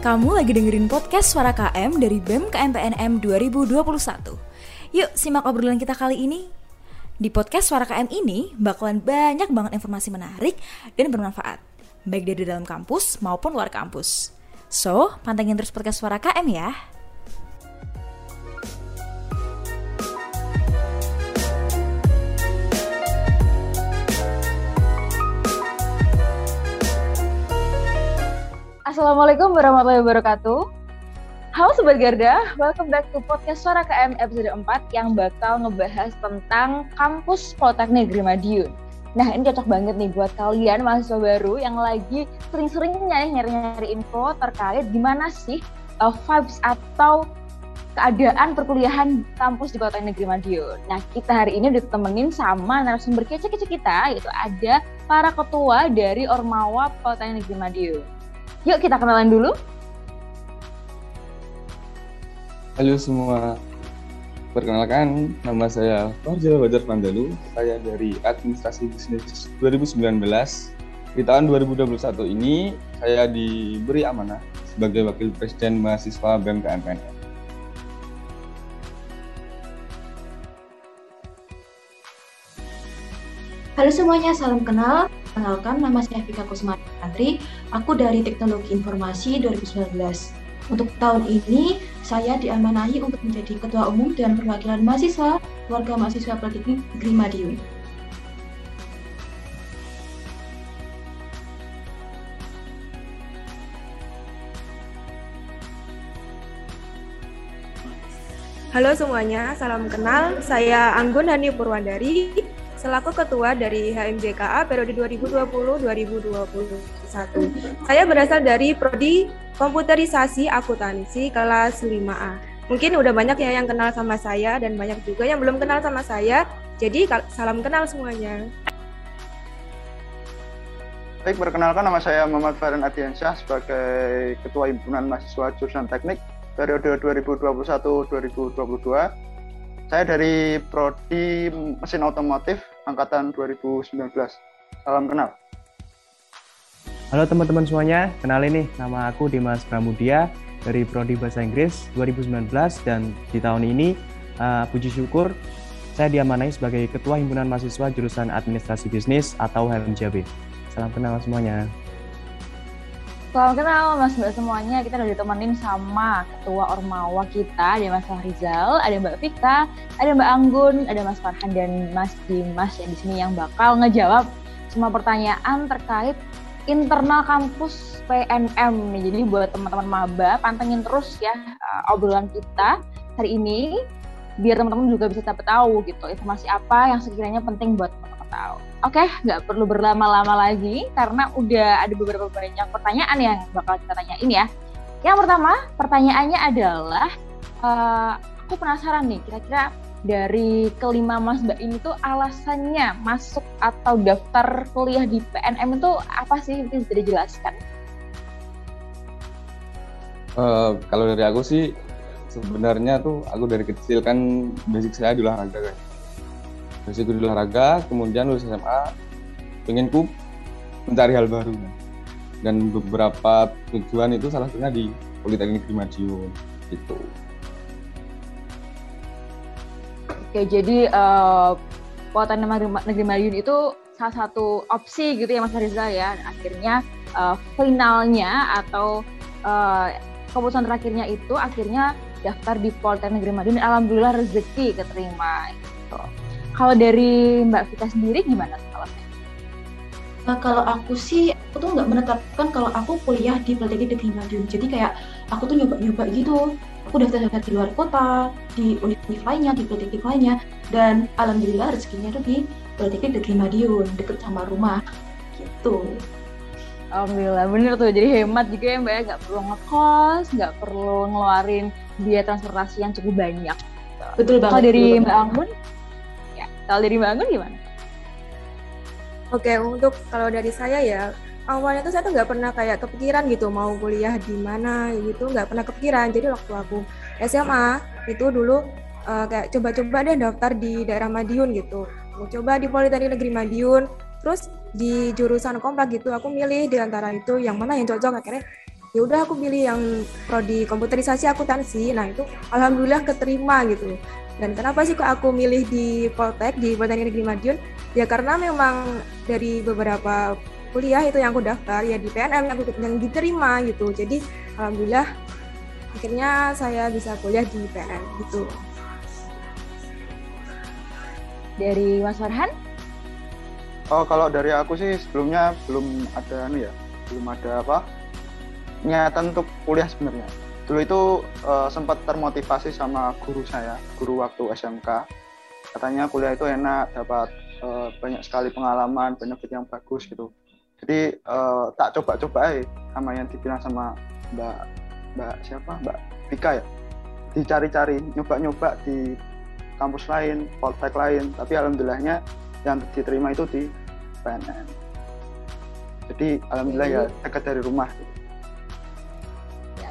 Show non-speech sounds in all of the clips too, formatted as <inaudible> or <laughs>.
Kamu lagi dengerin podcast Suara KM dari BEM KMPNM 2021. Yuk simak obrolan kita kali ini. Di podcast Suara KM ini bakalan banyak banget informasi menarik dan bermanfaat, baik dari dalam kampus maupun luar kampus. So, pantengin terus podcast Suara KM ya. Assalamualaikum warahmatullahi wabarakatuh. Halo Sobat Garda, welcome back to podcast Suara KM episode 4 yang bakal ngebahas tentang kampus Politeknik Negeri Madiun. Nah ini cocok banget nih buat kalian mahasiswa baru yang lagi sering-seringnya nyari-nyari info terkait gimana sih uh, vibes atau keadaan perkuliahan kampus di Kota Negeri Madiun. Nah, kita hari ini ditemenin sama narasumber kece-kece kita, yaitu ada para ketua dari Ormawa Kota Negeri Madiun. Yuk kita kenalan dulu. Halo semua, perkenalkan nama saya Farjal Badar Pandalu. Saya dari Administrasi Bisnis 2019. Di tahun 2021 ini saya diberi amanah sebagai Wakil Presiden Mahasiswa BEM KMPN. Halo semuanya, salam kenal. Kenalkan, nama saya Vika Kusmantri. Aku dari Teknologi Informasi 2019. Untuk tahun ini, saya diamanahi untuk menjadi Ketua Umum dan Perwakilan Mahasiswa Warga Mahasiswa Politeknik Negeri Madiun. Halo semuanya, salam kenal. Saya Anggun Hani Purwandari, selaku ketua dari HMJKA periode 2020-2021. Saya berasal dari prodi komputerisasi akuntansi kelas 5A. Mungkin udah banyak ya yang kenal sama saya dan banyak juga yang belum kenal sama saya. Jadi salam kenal semuanya. Baik, perkenalkan nama saya Muhammad Farhan Adiansyah sebagai Ketua Himpunan Mahasiswa Jurusan Teknik periode 2021-2022 saya dari Prodi Mesin Otomotif angkatan 2019. Salam kenal. Halo teman-teman semuanya, kenalin nih nama aku Dimas Pramudia dari Prodi Bahasa Inggris 2019 dan di tahun ini uh, puji syukur saya diamanai sebagai Ketua Himpunan Mahasiswa Jurusan Administrasi Bisnis atau HMJB. Salam kenal semuanya. Salam kenal Mas Mbak semuanya, kita udah ditemenin sama Ketua Ormawa kita, ada Mas Fahrizal, ada Mbak Vika, ada Mbak Anggun, ada Mas Farhan dan Mas Dimas yang di sini yang bakal ngejawab semua pertanyaan terkait internal kampus PNM. Jadi buat teman-teman maba, pantengin terus ya uh, obrolan kita hari ini biar teman-teman juga bisa dapat tahu gitu informasi apa yang sekiranya penting buat tahu. Oke, nggak perlu berlama-lama lagi karena udah ada beberapa banyak pertanyaan yang bakal kita tanyain ya. Yang pertama, pertanyaannya adalah, uh, aku penasaran nih, kira-kira dari kelima Mas Mbak ini tuh alasannya masuk atau daftar kuliah di PNM itu apa sih? Mungkin bisa dijelaskan. Uh, kalau dari aku sih, sebenarnya tuh aku dari kecil kan basic saya di olahraga kan basic di olahraga kemudian lulus SMA pengen ku mencari hal baru dan beberapa tujuan itu salah satunya di Politeknik di Madiun itu Oke, jadi uh, Politeknik Negeri Madiun itu salah satu opsi gitu ya Mas Rizal ya. Akhirnya uh, finalnya atau uh, keputusan terakhirnya itu akhirnya daftar di Politeknik Negeri Madiun alhamdulillah rezeki keterima gitu. Kalau dari Mbak Vita sendiri gimana kalau Nah, kalau aku sih, aku tuh nggak menetapkan kalau aku kuliah di Politeknik Negeri Madiun. Jadi kayak aku tuh nyoba-nyoba gitu. Aku daftar-daftar di luar kota, di universitas lainnya, di politeknik lainnya. Dan alhamdulillah rezekinya tuh di Politeknik Negeri Madiun, deket sama rumah. Gitu. Alhamdulillah, bener tuh. Jadi hemat juga ya Mbak ya, nggak perlu ngekos, nggak perlu ngeluarin biaya transportasi yang cukup banyak. Betul banget. Kalau dari Mbak Anggun, kalau dari Mbak gimana? Oke, untuk kalau dari saya ya, awalnya tuh saya tuh nggak pernah kayak kepikiran gitu mau kuliah di mana gitu, nggak pernah kepikiran. Jadi waktu aku SMA itu dulu uh, kayak coba-coba deh daftar di daerah Madiun gitu. Mau coba di Politeknik Negeri Madiun, terus di jurusan komplek gitu aku milih di antara itu yang mana yang cocok akhirnya ya udah aku pilih yang prodi komputerisasi akuntansi nah itu alhamdulillah keterima gitu dan kenapa sih kok aku milih di Poltek di Politeknik Negeri Madiun? Ya karena memang dari beberapa kuliah itu yang aku daftar ya di PNM yang, aku, yang diterima gitu. Jadi alhamdulillah akhirnya saya bisa kuliah di PNM gitu. Dari Mas Farhan? Oh, kalau dari aku sih sebelumnya belum ada anu ya, belum ada apa niatan untuk kuliah sebenarnya. Dulu itu uh, sempat termotivasi sama guru saya, guru waktu SMK. Katanya kuliah itu enak, dapat uh, banyak sekali pengalaman, benefit yang bagus gitu. Jadi uh, tak coba-coba ya sama yang dibilang sama Mbak Mbak siapa? Mbak Vika ya. Dicari-cari, nyoba-nyoba di kampus lain, poltek lain, tapi alhamdulillahnya yang diterima itu di PNN. Jadi alhamdulillah ya dekat dari rumah.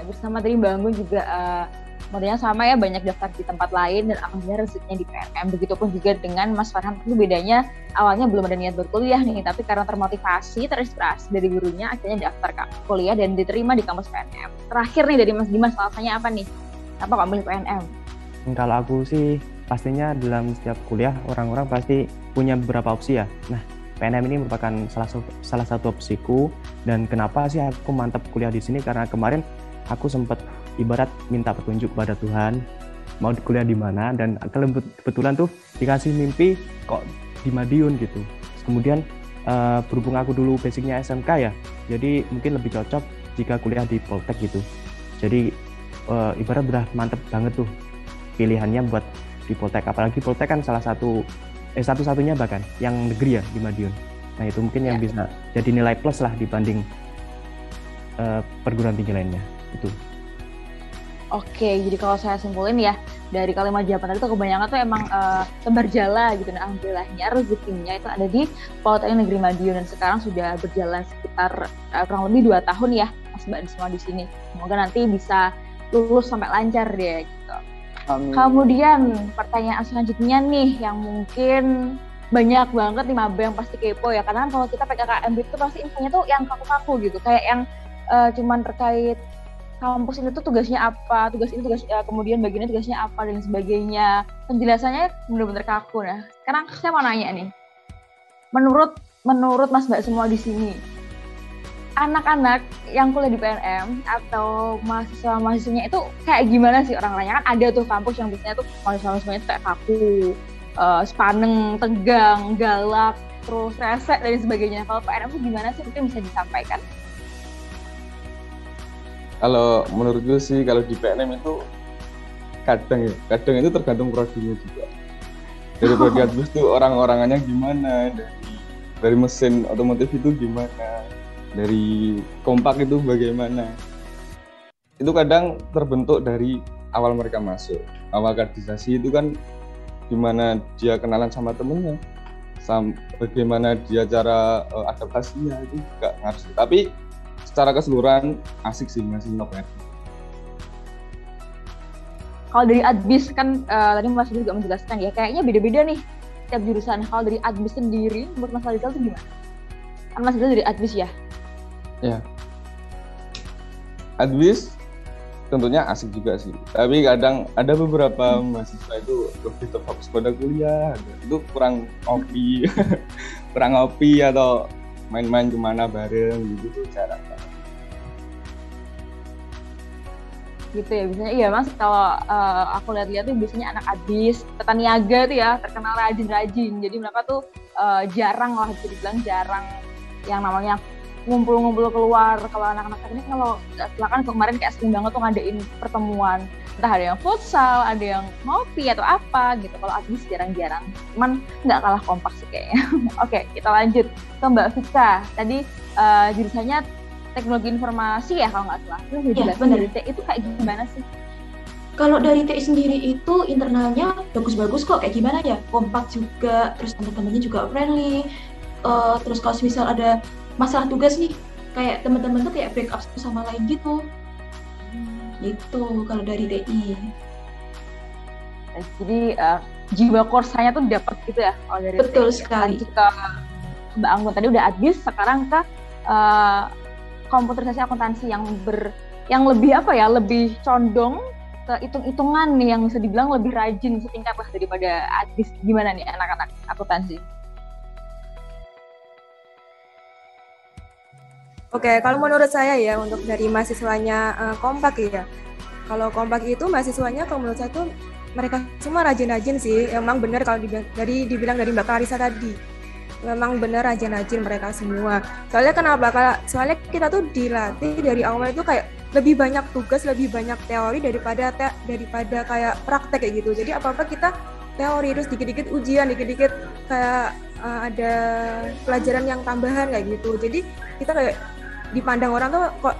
Bersama tadi Mbak Anggun juga uh, modelnya sama ya banyak daftar di tempat lain dan akhirnya rezekinya di PNM. Begitupun juga dengan Mas Farhan itu bedanya awalnya belum ada niat berkuliah nih, tapi karena termotivasi, terinspirasi dari gurunya akhirnya daftar ke kuliah dan diterima di kampus PNM. Terakhir nih dari Mas Dimas alasannya apa nih? Apa kok milih PNM? Kalau aku sih pastinya dalam setiap kuliah orang-orang pasti punya beberapa opsi ya. Nah, PNM ini merupakan salah satu salah satu opsiku dan kenapa sih aku mantap kuliah di sini karena kemarin aku sempat ibarat minta petunjuk pada Tuhan mau kuliah di mana dan kebetulan tuh dikasih mimpi kok di Madiun gitu. Kemudian uh, berhubung aku dulu basicnya SMK ya, jadi mungkin lebih cocok jika kuliah di Poltek gitu. Jadi uh, ibarat udah mantep banget tuh pilihannya buat di Poltek. Apalagi Poltek kan salah satu eh satu-satunya bahkan yang negeri ya di Madiun. Nah itu mungkin yang ya. bisa jadi nilai plus lah dibanding uh, perguruan tinggi lainnya itu. Oke, jadi kalau saya simpulin ya dari kalimat jawaban tadi itu kebanyakan tuh emang uh, tebar jala gitu. Nah, alhamdulillahnya rezekinya itu ada di Politeknik Negeri Madiun dan sekarang sudah berjalan sekitar uh, kurang lebih dua tahun ya, Mas Mbak semua di sini. Semoga nanti bisa lulus sampai lancar deh gitu. Amin. Kemudian pertanyaan selanjutnya nih yang mungkin banyak banget nih maba yang pasti kepo ya karena kan kalau kita PKKM itu pasti infonya tuh yang kaku-kaku gitu kayak yang uh, cuman terkait kampus ini tuh tugasnya apa, tugas ini tugas ya, kemudian bagiannya tugasnya apa dan sebagainya. Penjelasannya benar-benar kaku nah. Sekarang saya mau nanya nih. Menurut menurut Mas Mbak semua di sini, anak-anak yang kuliah di PNM atau mahasiswa-mahasiswanya itu kayak gimana sih orang-orangnya kan ada tuh kampus yang biasanya tuh mahasiswa-mahasiswanya kayak kaku, uh, sepaneng, tegang, galak, terus rese dan sebagainya. Kalau PNM tuh gimana sih mungkin bisa disampaikan? Kalau menurut gue sih kalau di PNM itu kadang ya, kadang itu tergantung prodinya juga. Dari prodi oh. tuh orang-orangannya gimana, dari dari mesin otomotif itu gimana, dari kompak itu bagaimana itu kadang terbentuk dari awal mereka masuk awal kaderisasi itu kan gimana dia kenalan sama temennya sam bagaimana dia cara uh, adaptasinya itu juga harus tapi secara keseluruhan asik sih masih novel kalau dari adbis kan uh, tadi Mas juga menjelaskan ya kayaknya beda-beda nih tiap jurusan. Kalau dari adbis sendiri menurut Mas Rizal itu gimana? Kan Mas Rizal dari adbis ya? Ya. Advis tentunya asik juga sih. Tapi kadang ada beberapa mahasiswa itu lebih terfokus pada kuliah. Itu kurang ngopi <laughs> kurang ngopi atau main-main ke mana bareng gitu cara gitu ya biasanya. Iya mas kalau uh, aku lihat-lihat tuh biasanya anak adis petaniaga tuh ya terkenal rajin-rajin. Jadi mereka tuh uh, jarang lah bisa dibilang jarang yang namanya ngumpul-ngumpul keluar. Kalau anak-anak ini kalau silakan kemarin kayak sering banget tuh ngadain pertemuan entah ada yang futsal ada yang ngopi atau apa gitu. Kalau Agnes jarang-jarang. Cuman nggak kalah kompak sih kayaknya. <laughs> Oke kita lanjut ke Mbak Vika. Tadi uh, jurusannya teknologi informasi ya kalau nggak salah. Itu ya, dari T itu kayak gimana sih? Kalau dari TI sendiri itu internalnya bagus-bagus kok. Kayak gimana ya? Kompak juga terus teman-temannya juga friendly. Uh, terus kalau misal ada masalah tugas nih kayak teman-teman tuh kayak backup satu sama lain gitu. Gitu kalau dari TI jadi uh, jiwa korsanya tuh dapat gitu ya kalau dari betul TI. sekali. ke Mbak Anggun. Tadi udah advis sekarang ke uh, komputerisasi akuntansi yang ber yang lebih apa ya lebih condong ke hitung-hitungan nih yang bisa dibilang lebih rajin setingkat lah daripada adis gimana nih anak-anak akuntansi Oke, kalau menurut saya ya untuk dari mahasiswanya uh, kompak ya. Kalau kompak itu mahasiswanya kalau menurut saya itu mereka semua rajin-rajin sih. Emang benar kalau dibilang, dari dibilang dari Mbak Clarissa tadi. Memang benar rajin-rajin mereka semua. Soalnya kenapa? Kalau soalnya kita tuh dilatih dari awal itu kayak lebih banyak tugas, lebih banyak teori daripada te daripada kayak praktek kayak gitu. Jadi apa-apa kita teori terus dikit-dikit ujian, dikit-dikit kayak uh, ada pelajaran yang tambahan kayak gitu. Jadi kita kayak dipandang orang tuh kok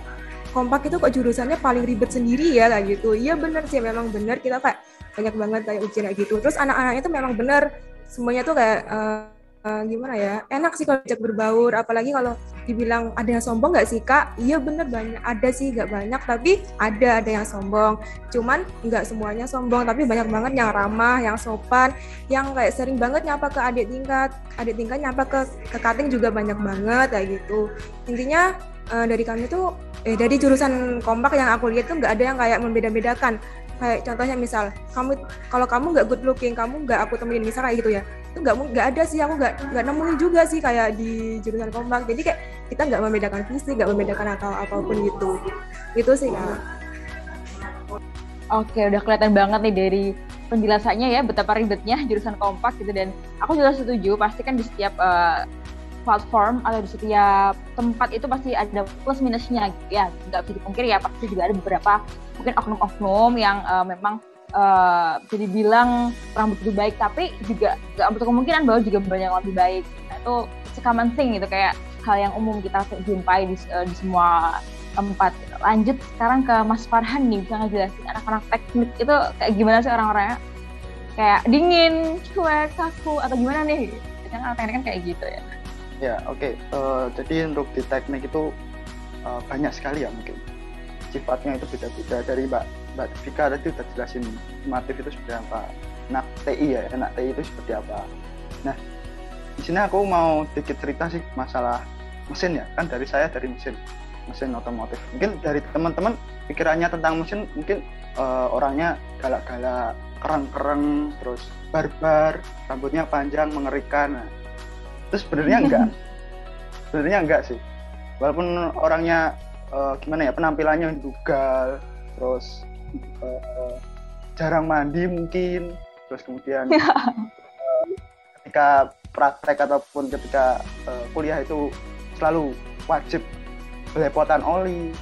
kompak itu kok jurusannya paling ribet sendiri ya kayak gitu. Iya bener sih memang bener. Kita kayak banyak banget kayak ujian kayak gitu. Terus anak-anaknya tuh memang bener semuanya tuh kayak uh, uh, gimana ya enak sih kalau diajak berbaur. Apalagi kalau dibilang ada yang sombong nggak sih kak? Iya bener banyak ada sih nggak banyak tapi ada ada yang sombong. Cuman nggak semuanya sombong tapi banyak banget yang ramah yang sopan yang kayak sering banget nyapa ke adik tingkat adik tingkat nyapa ke ke kating juga banyak banget kayak gitu. Intinya uh, dari kami tuh eh dari jurusan kompak yang aku lihat tuh nggak ada yang kayak membeda-bedakan. Kayak contohnya misal kamu kalau kamu nggak good looking kamu nggak aku temenin misal kayak gitu ya. Itu nggak nggak ada sih aku nggak nggak nemuin juga sih kayak di jurusan kompak. Jadi kayak kita nggak membedakan fisik nggak membedakan atau apa pun gitu. Itu sih kak. Oke, udah kelihatan banget nih dari penjelasannya ya betapa ribetnya jurusan kompak gitu. Dan aku juga setuju pasti kan di setiap uh, platform atau di setiap tempat itu pasti ada plus minusnya gitu ya nggak bisa dipungkiri ya pasti juga ada beberapa mungkin oknum-oknum yang uh, memang uh, bisa dibilang kurang begitu baik tapi juga nggak untuk kemungkinan bahwa juga banyak yang lebih baik nah, itu common thing gitu kayak hal yang umum kita jumpai di, uh, di semua tempat lanjut sekarang ke Mas Farhan nih bisa ngejelasin anak-anak teknik itu kayak gimana sih orang-orangnya kayak dingin, cuek, kaku atau gimana nih? Kan anak teknik kan kayak gitu ya. Ya, oke. Okay. Uh, eh, jadi untuk di teknik itu uh, banyak sekali ya mungkin. Sifatnya itu beda-beda dari Mbak Mbak Vika tadi udah jelasin motif itu seperti apa. Nak TI ya, nak TI itu seperti apa. Nah, di sini aku mau sedikit cerita sih masalah mesin ya. Kan dari saya dari mesin, mesin otomotif. Mungkin dari teman-teman pikirannya tentang mesin mungkin uh, orangnya galak-galak, kerang-kerang, terus barbar, rambutnya panjang, mengerikan. Nah, terus sebenarnya <laughs> enggak. Sebenarnya enggak sih. Walaupun orangnya uh, gimana ya penampilannya dugal terus uh, jarang mandi mungkin terus kemudian uh, ketika praktek ataupun ketika uh, kuliah itu selalu wajib belepotan oli.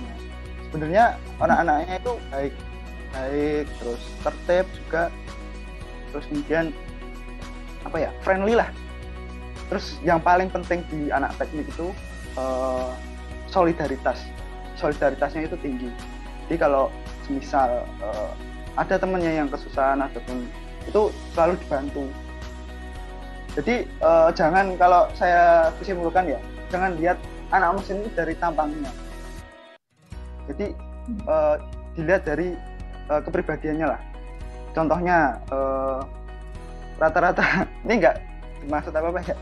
Sebenarnya anak-anaknya itu baik baik terus tertib juga. Terus kemudian apa ya friendly lah terus yang paling penting di anak teknik itu uh, solidaritas. Solidaritasnya itu tinggi. Jadi kalau misal uh, ada temennya yang kesusahan ataupun itu selalu dibantu. Jadi uh, jangan kalau saya kesimpulkan ya jangan lihat anak mesin itu dari tampangnya. Jadi uh, dilihat dari uh, kepribadiannya lah. Contohnya rata-rata uh, <laughs> ini enggak maksud apa apa ya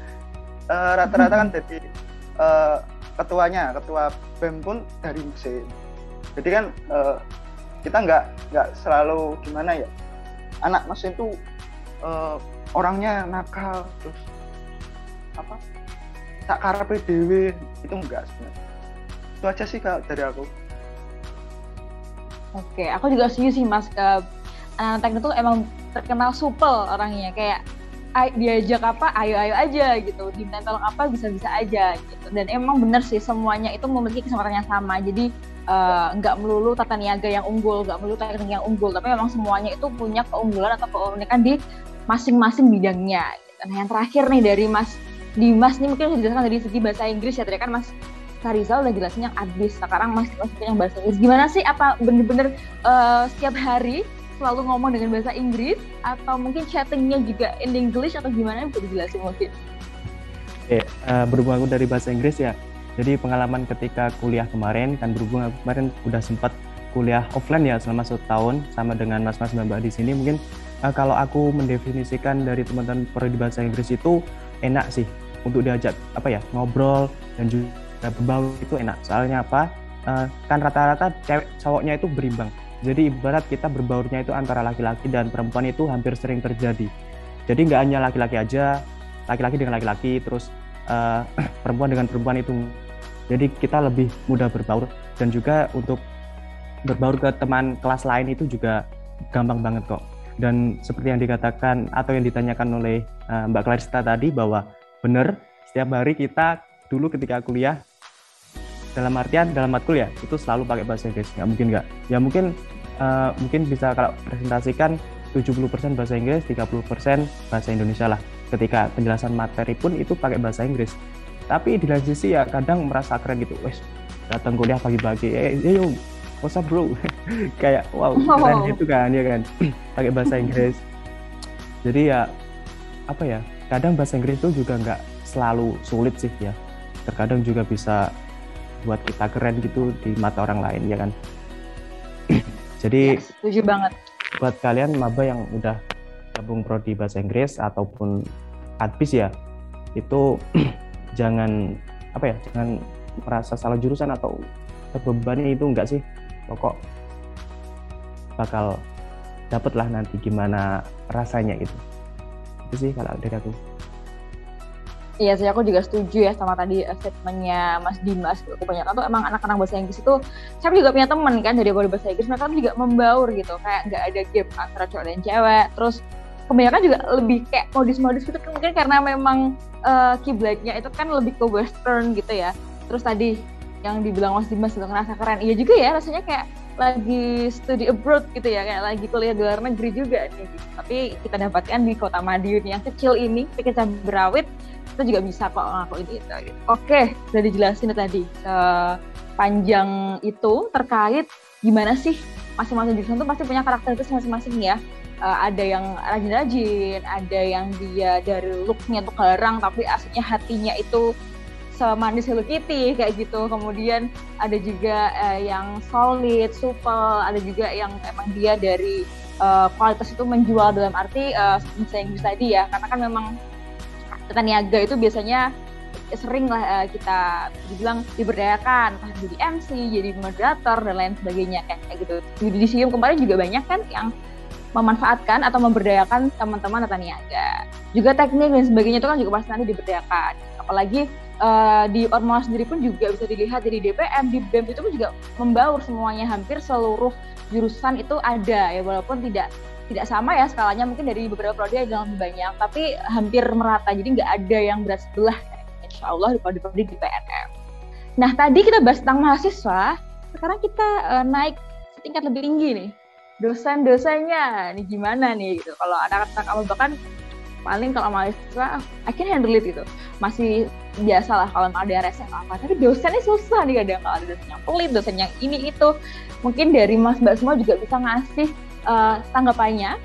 Eh, rata-rata uh, kan jadi uh, ketuanya ketua bem pun dari mesin. Jadi kan uh, kita nggak nggak selalu gimana ya anak mesin tuh uh, orangnya nakal terus apa tak karena PDW itu enggak sebenarnya. Itu aja sih kak dari aku. Oke aku juga setuju sih mas ke anak teknik itu emang terkenal supel orangnya. Kayak diajak apa? Ayo ayo aja gitu. Diminta tolong apa? Bisa bisa aja gitu. Dan emang bener sih semuanya itu memiliki kesempatan yang sama. Jadi eh, nggak uh, melulu tata niaga yang unggul nggak melulu teknik yang unggul tapi memang semuanya itu punya keunggulan atau keunikan di masing-masing bidangnya. Gitu. nah yang terakhir nih dari Mas Dimas nih mungkin dijelaskan dari segi bahasa Inggris ya. Tadi kan Mas Karizal udah jelasin yang abis sekarang Mas Dimas yang bahasa Inggris. Gimana sih? Apa bener-bener uh, setiap hari selalu ngomong dengan bahasa Inggris atau mungkin chattingnya juga in English atau gimana bisa dijelasin mungkin? Oke, uh, berhubung aku dari bahasa Inggris ya, jadi pengalaman ketika kuliah kemarin kan berhubung aku kemarin udah sempat kuliah offline ya selama satu tahun sama dengan mas-mas mbak di sini mungkin uh, kalau aku mendefinisikan dari teman-teman prodi bahasa Inggris itu enak sih untuk diajak apa ya ngobrol dan juga berbaur itu enak. Soalnya apa? Uh, kan rata-rata cewek cowoknya itu berimbang. Jadi ibarat kita berbaurnya itu antara laki-laki dan perempuan itu hampir sering terjadi. Jadi nggak hanya laki-laki aja, laki-laki dengan laki-laki, terus uh, <clears throat> perempuan dengan perempuan itu. Jadi kita lebih mudah berbaur dan juga untuk berbaur ke teman kelas lain itu juga gampang banget kok. Dan seperti yang dikatakan atau yang ditanyakan oleh uh, Mbak Clarista tadi bahwa benar setiap hari kita dulu ketika kuliah dalam artian dalam matkul ya itu selalu pakai bahasa Inggris nggak mungkin nggak ya mungkin uh, mungkin bisa kalau presentasikan 70% bahasa Inggris 30% bahasa Indonesia lah. Ketika penjelasan materi pun itu pakai bahasa Inggris. Tapi di lain sisi ya kadang merasa keren gitu wes datang kuliah pagi-pagi. Eh, eh yo what's up bro? <laughs> Kayak wow <laughs> keren oh. gitu kan ya kan? <clears throat> Pakai bahasa Inggris. Jadi ya apa ya kadang bahasa Inggris itu juga nggak selalu sulit sih ya. Terkadang juga bisa buat kita keren gitu di mata orang lain ya kan <clears throat> jadi ya, setuju banget. buat kalian maba yang udah gabung prodi bahasa Inggris ataupun adpis ya itu <clears throat> jangan apa ya jangan merasa salah jurusan atau terbebani itu enggak sih. Pokok bakal dapet lah nanti gimana rasanya itu. Itu sih kalau dari aku Iya sih, aku juga setuju ya sama tadi uh, statementnya Mas Dimas. Kebanyakan tuh emang anak-anak bahasa Inggris itu, saya juga punya temen kan dari bahasa Inggris, mereka juga membaur gitu, kayak nggak ada gap antara cowok dan cewek. Terus kebanyakan juga lebih kayak modis-modis gitu, mungkin karena memang uh, kiblatnya itu kan lebih ke western gitu ya. Terus tadi yang dibilang Mas Dimas untuk ngerasa keren, iya juga ya rasanya kayak lagi studi abroad gitu ya, kayak lagi kuliah di luar negeri juga nih. Tapi kita dapatkan di kota Madiun yang kecil ini, kecil berawit kita juga bisa kok ngelakuin itu. Gitu. Oke, sudah dijelasin tadi panjang itu terkait gimana sih masing-masing jurusan itu pasti punya karakteristik masing-masing ya. Uh, ada yang rajin-rajin, ada yang dia dari looknya tuh garang tapi aslinya hatinya itu semanis Hello Kitty kayak gitu. Kemudian ada juga uh, yang solid, supel, ada juga yang emang dia dari uh, kualitas itu menjual dalam arti uh, misalnya Inggris tadi ya, karena kan memang tata itu biasanya sering lah uh, kita dibilang diberdayakan entah jadi MC, jadi moderator dan lain sebagainya kayak gitu. Di Sium kemarin juga banyak kan yang memanfaatkan atau memberdayakan teman-teman tata niaga. Juga teknik dan sebagainya itu kan juga pasti nanti diberdayakan. Apalagi uh, di Ormawa sendiri pun juga bisa dilihat dari DPM, di BEM itu pun juga membaur semuanya hampir seluruh jurusan itu ada ya walaupun tidak tidak sama ya skalanya mungkin dari beberapa prodi ada lebih banyak tapi hampir merata jadi nggak ada yang berat sebelah insya Allah di prodi-prodi di PNM nah tadi kita bahas tentang mahasiswa sekarang kita uh, naik setingkat lebih tinggi nih dosen-dosennya. Nih gimana nih gitu. Kalau anak-anak kamu bahkan paling kalau mahasiswa I can handle it gitu. Masih biasa lah kalau ada rese atau apa tapi dosennya susah nih kadang kalau ada dosen yang pelit dosen yang ini itu. Mungkin dari mas mbak semua juga bisa ngasih uh, tanggapannya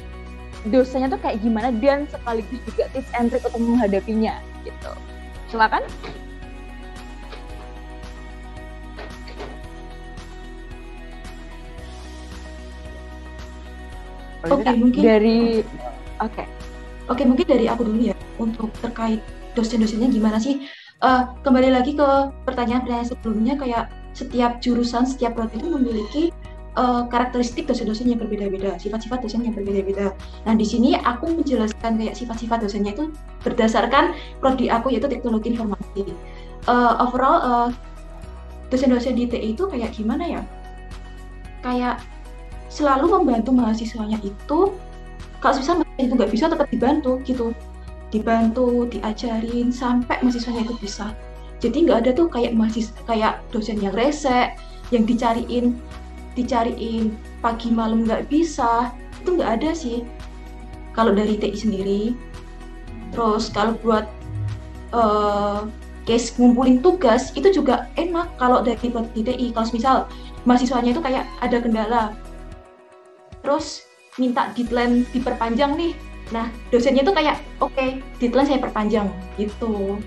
dosanya tuh kayak gimana dan sekaligus juga tips and trick untuk menghadapinya gitu. Silakan. Oke, okay, mungkin dari oke. Okay. Oke, okay, mungkin dari aku dulu ya untuk terkait dosen-dosennya gimana sih? Uh, kembali lagi ke pertanyaan-pertanyaan sebelumnya kayak setiap jurusan, setiap prodi itu memiliki uh, karakteristik dosen-dosen yang berbeda-beda, sifat-sifat dosen yang berbeda-beda. Nah, di sini aku menjelaskan kayak sifat-sifat dosennya itu berdasarkan prodi aku yaitu teknologi informasi. Uh, overall, uh, dosen-dosen di TI itu kayak gimana ya? Kayak selalu membantu mahasiswanya itu, kalau misalnya itu nggak bisa tetap dibantu gitu, dibantu, diajarin sampai mahasiswanya itu bisa. Jadi nggak ada tuh kayak mahasiswa kayak dosen yang rese, yang dicariin dicariin pagi malam nggak bisa itu nggak ada sih. Kalau dari TI sendiri. Terus kalau buat uh, case ngumpulin tugas itu juga enak kalau dari buat TI kalau misal mahasiswanya itu kayak ada kendala. Terus minta deadline diperpanjang nih. Nah dosennya itu kayak oke okay, deadline saya perpanjang gitu.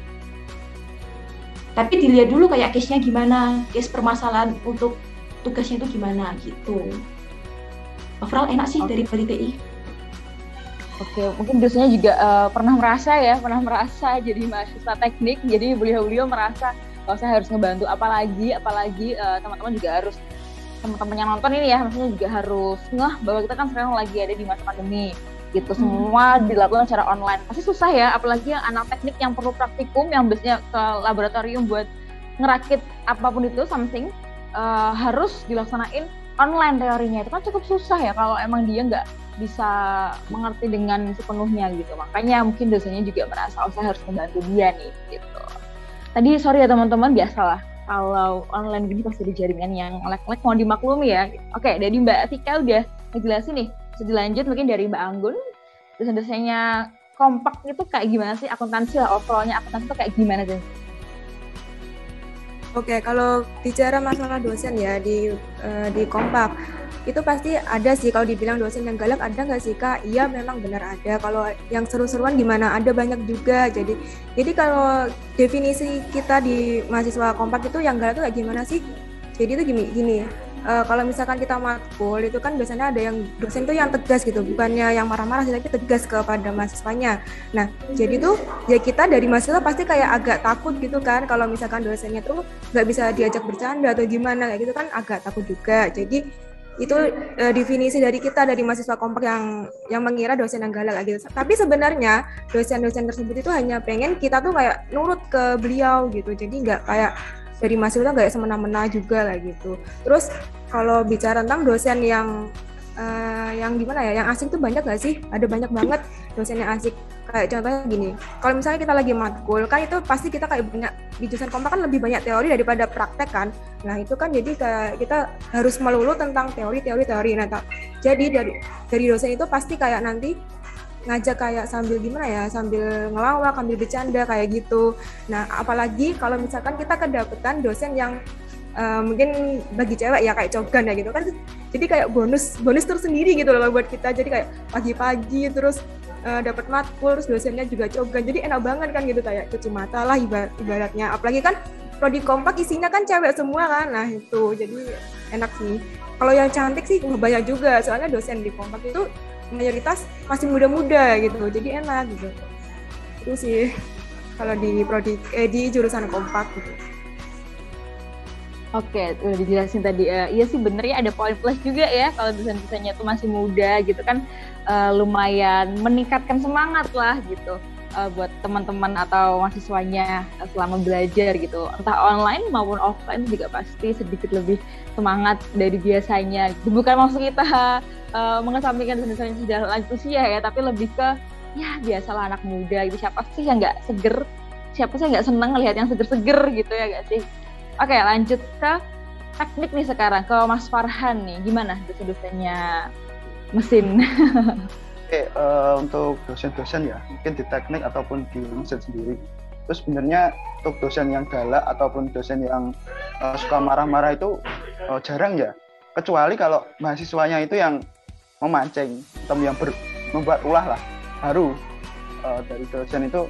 Tapi dilihat dulu kayak case-nya gimana case permasalahan untuk tugasnya itu gimana gitu. Overall enak sih okay. dari Bali TI Oke, mungkin dosennya juga uh, pernah merasa ya, pernah merasa jadi mahasiswa teknik, jadi beliau-beliau merasa kalau saya harus ngebantu. Apalagi apalagi uh, teman-teman juga harus teman-teman yang nonton ini ya maksudnya juga harus ngeh bahwa kita kan sekarang lagi ada di masa pandemi gitu. Hmm. semua dilakukan secara online. Pasti susah ya apalagi yang anak teknik yang perlu praktikum yang biasanya ke laboratorium buat ngerakit apa pun itu something uh, harus dilaksanain online teorinya. Itu kan cukup susah ya kalau emang dia nggak bisa mengerti dengan sepenuhnya gitu. Makanya mungkin dosennya juga merasa oh saya harus membantu dia nih gitu. Tadi sorry ya teman-teman biasalah kalau online gini pasti ada jaringan yang lag-lag mau dimaklumi ya. Oke dari Mbak Tika udah ngejelasin nih. Bisa dilanjut mungkin dari Mbak Anggun. Dosen-dosennya kompak itu kayak gimana sih? Akuntansi lah overallnya akuntansi itu kayak gimana sih Oke, kalau bicara masalah dosen ya di uh, di kompak itu pasti ada sih kalau dibilang dosen yang galak ada nggak sih kak? Iya memang benar ada. Kalau yang seru-seruan gimana? Ada banyak juga. Jadi jadi kalau definisi kita di mahasiswa kompak itu yang galak itu kayak gimana sih? Jadi itu gini gini uh, kalau misalkan kita matkul itu kan biasanya ada yang dosen tuh yang tegas gitu bukannya yang marah-marah sih tapi tegas kepada mahasiswanya nah jadi tuh ya kita dari mahasiswa pasti kayak agak takut gitu kan kalau misalkan dosennya tuh nggak bisa diajak bercanda atau gimana kayak gitu kan agak takut juga jadi itu uh, definisi dari kita dari mahasiswa kompak yang yang mengira dosen yang galak gitu. Tapi sebenarnya dosen-dosen tersebut itu hanya pengen kita tuh kayak nurut ke beliau gitu. Jadi nggak kayak dari mahasiswa nggak semena-mena juga lah gitu. Terus kalau bicara tentang dosen yang uh, yang gimana ya, yang asik tuh banyak gak sih? Ada banyak banget dosen yang asik. Kayak contohnya gini, kalau misalnya kita lagi matkul, kan itu pasti kita kayak banyak di jurusan kompak kan lebih banyak teori daripada praktek kan. Nah itu kan jadi kayak kita harus melulu tentang teori, teori, teori. Nah jadi dari dari dosen itu pasti kayak nanti ngajak kayak sambil gimana ya sambil ngelawak sambil bercanda kayak gitu. Nah apalagi kalau misalkan kita kedapetan dosen yang uh, mungkin bagi cewek ya kayak cogan ya gitu kan. Jadi kayak bonus bonus tersendiri gitu loh buat kita. Jadi kayak pagi-pagi terus uh, dapat matkul terus dosennya juga cogan. Jadi enak banget kan gitu kayak cuci mata lah ibaratnya. Apalagi kan prodi kompak isinya kan cewek semua kan. Nah itu jadi enak sih. Kalau yang cantik sih banyak juga. Soalnya dosen di kompak itu mayoritas masih muda-muda gitu jadi enak gitu itu sih kalau di prodi eh, di jurusan kompak gitu Oke, udah dijelasin tadi. Uh, iya sih bener ya ada poin plus juga ya kalau desain-desainnya tuh masih muda gitu kan uh, lumayan meningkatkan semangat lah gitu uh, buat teman-teman atau mahasiswanya selama belajar gitu. Entah online maupun offline juga pasti sedikit lebih semangat dari biasanya. Bukan maksud kita uh, mengesampingkan misalnya sudah lanjut usia ya tapi lebih ke ya biasalah anak muda gitu. Siapa sih yang nggak seger? Siapa sih yang nggak seneng ngelihat yang seger-seger gitu ya gak sih? Oke lanjut ke teknik nih sekarang ke Mas Farhan nih. Gimana dosen-dosennya mesin <laughs> uh, untuk dosen-dosen ya, mungkin di teknik ataupun di mesin sendiri. Terus sebenarnya untuk dosen yang galak ataupun dosen yang uh, suka marah-marah itu uh, jarang ya. Kecuali kalau mahasiswanya itu yang memancing atau yang ber, membuat ulah lah baru uh, dari dosen itu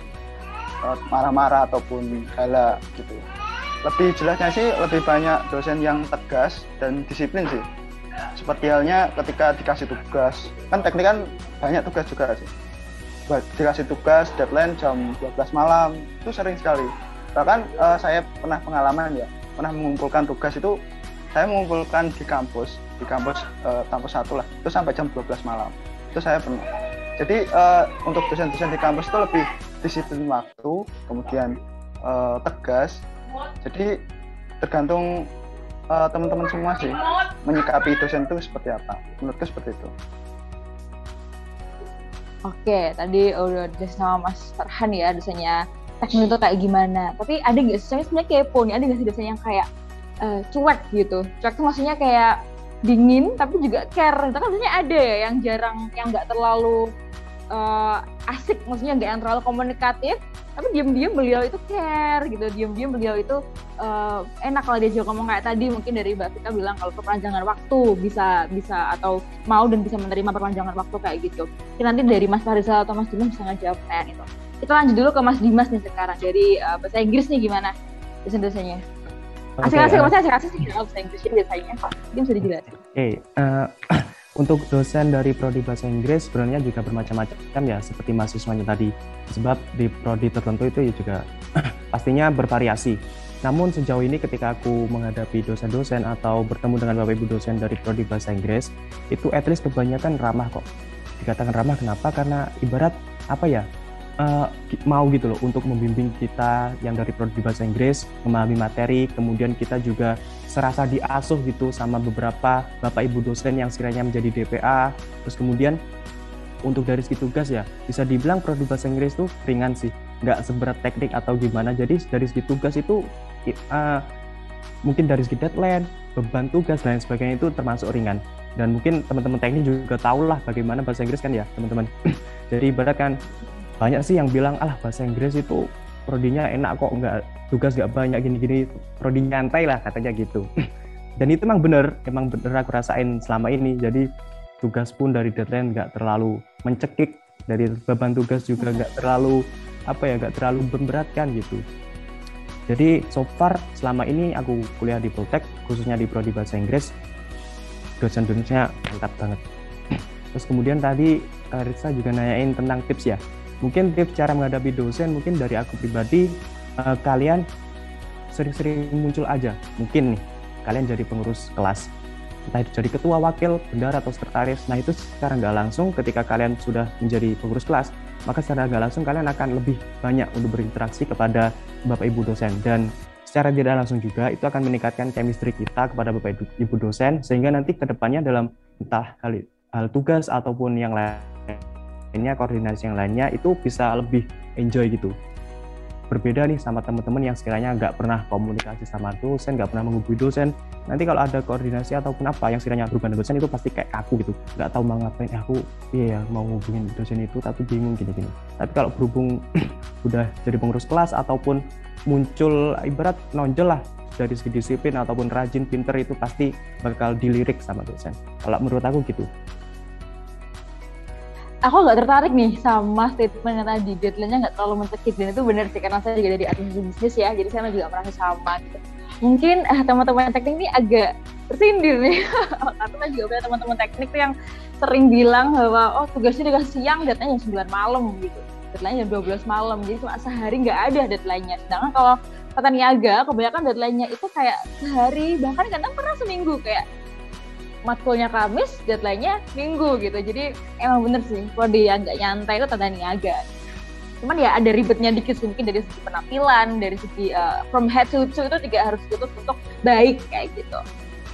uh, marah-marah ataupun galak gitu lebih jelasnya sih lebih banyak dosen yang tegas dan disiplin sih seperti halnya ketika dikasih tugas. Kan teknik kan banyak tugas juga sih. Dikasih tugas deadline jam 12 malam. Itu sering sekali. Bahkan uh, saya pernah pengalaman ya pernah mengumpulkan tugas itu saya mengumpulkan di kampus di kampus uh, kampus satu lah. Itu sampai jam 12 malam. Itu saya pernah. Jadi uh, untuk dosen-dosen di kampus itu lebih disiplin waktu kemudian uh, tegas. Jadi tergantung uh, teman-teman semua sih menyikapi dosen itu seperti apa? Menurutku seperti itu. Oke, tadi udah sama Mas Farhan ya dosennya. Teknik itu kayak gimana. Tapi ada nggak sih? Sebenarnya kepo nih, ada nggak sih dosen yang kayak uh, cuek gitu? Cuek tuh maksudnya kayak dingin tapi juga care. Itu kan biasanya ada ya yang jarang yang nggak terlalu uh, asik maksudnya nggak yang terlalu komunikatif tapi diam-diam beliau itu care gitu diam-diam beliau itu uh, enak kalau dia juga ngomong kayak tadi mungkin dari Mbak Vika bilang kalau perpanjangan waktu bisa bisa atau mau dan bisa menerima perpanjangan waktu kayak gitu Jadi nanti dari Mas Farizal atau Mas Dimas bisa ngejawab kayak itu kita lanjut dulu ke Mas Dimas nih sekarang dari uh, bahasa Inggris nih gimana dosen-dosennya Asik-asik, okay, maksudnya asik-asik sih bahasa Inggris biasanya. Dia bisa dijelasin. Oke, okay, uh, untuk dosen dari prodi bahasa Inggris sebenarnya juga bermacam-macam ya seperti mahasiswanya tadi sebab di prodi tertentu itu ya juga <clears throat> pastinya bervariasi Namun sejauh ini ketika aku menghadapi dosen-dosen atau bertemu dengan Bapak Ibu dosen dari prodi bahasa Inggris, itu at least kebanyakan ramah kok. Dikatakan ramah kenapa? Karena ibarat apa ya? Uh, mau gitu loh untuk membimbing kita yang dari prodi bahasa Inggris memahami materi, kemudian kita juga serasa diasuh gitu sama beberapa bapak ibu dosen yang sekiranya menjadi DPA, terus kemudian untuk dari segi tugas ya bisa dibilang prodi bahasa Inggris tuh ringan sih. Nggak seberat teknik atau gimana. Jadi dari segi tugas itu uh, mungkin dari segi deadline beban tugas dan sebagainya itu termasuk ringan. Dan mungkin teman-teman teknik juga tahu lah bagaimana bahasa Inggris kan ya teman-teman. <clears throat> Jadi ibarat kan banyak sih yang bilang alah bahasa Inggris itu prodinya enak kok nggak tugas nggak banyak gini-gini. Prodi nyantai lah katanya gitu. <clears throat> Dan itu emang bener emang bener aku rasain selama ini. Jadi tugas pun dari deadline nggak terlalu mencekik. Dari beban tugas juga nggak terlalu apa ya nggak terlalu memberatkan gitu. Jadi so far selama ini aku kuliah di Poltek khususnya di prodi bahasa Inggris. Dosen-dosennya mantap banget. <clears throat> Terus kemudian tadi Risa juga nanyain tentang tips ya mungkin tips cara menghadapi dosen mungkin dari aku pribadi eh, kalian sering-sering muncul aja. Mungkin nih kalian jadi pengurus kelas. Entah itu jadi ketua wakil, bendara atau sekretaris. Nah itu secara nggak langsung ketika kalian sudah menjadi pengurus kelas, maka secara nggak langsung kalian akan lebih banyak untuk berinteraksi kepada bapak ibu dosen. Dan secara tidak langsung juga itu akan meningkatkan chemistry kita kepada bapak ibu dosen sehingga nanti ke depannya dalam entah hal, hal tugas ataupun yang lainnya koordinasi yang lainnya itu bisa lebih enjoy gitu berbeda nih sama teman-teman yang sekiranya nggak pernah komunikasi sama dosen, nggak pernah menghubungi dosen. Nanti kalau ada koordinasi ataupun apa yang sekiranya berhubungan dosen itu pasti kayak kaku gitu, nggak tahu mau ngapain. Eh, aku iya ya mau hubungin dosen itu tapi bingung gini-gini. Tapi kalau berhubung <clears throat> udah jadi pengurus kelas ataupun muncul ibarat nonjol lah dari segi disiplin ataupun rajin pinter itu pasti bakal dilirik sama dosen. Kalau menurut aku gitu aku nggak tertarik nih sama statement yang tadi. Deadline-nya nggak terlalu mencekik. Dan itu benar sih karena saya juga dari administrasi bisnis ya. Jadi saya juga merasa sama gitu. Mungkin eh, teman-teman teknik ini agak tersindir nih. <laughs> Karena saya juga punya teman-teman teknik yang sering bilang bahwa oh tugasnya dikasih siang deadline jam 9 malam gitu. Deadline jam 12 malam. Jadi cuma sehari nggak ada deadline-nya. Sedangkan kalau kata niaga kebanyakan deadline-nya itu kayak sehari bahkan kadang pernah seminggu kayak matkulnya Kamis, deadline-nya Minggu gitu. Jadi emang bener sih, kalau dia nggak nyantai itu tanda niaga. Cuman ya ada ribetnya dikit mungkin dari segi penampilan, dari segi uh, from head to toe itu juga harus ditutup untuk baik kayak gitu.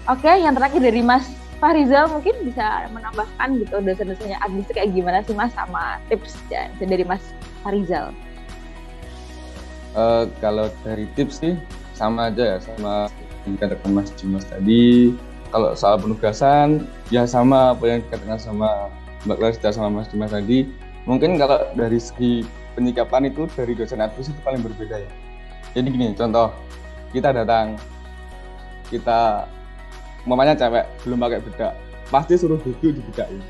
Oke, yang terakhir dari Mas Farizal mungkin bisa menambahkan gitu dosen-dosennya Agnes kayak gimana sih Mas sama tips dan dari Mas Farizal. Uh, kalau dari tips sih sama aja ya sama yang dikatakan Mas Jimas tadi kalau soal penugasan ya sama apa yang dikatakan sama Mbak Clarissa sama Mas Dimas tadi. Mungkin kalau dari segi penyikapan itu dari dosen advis itu paling berbeda ya. Jadi gini contoh kita datang kita mamanya cewek belum pakai bedak pasti suruh duduk di bedak ini.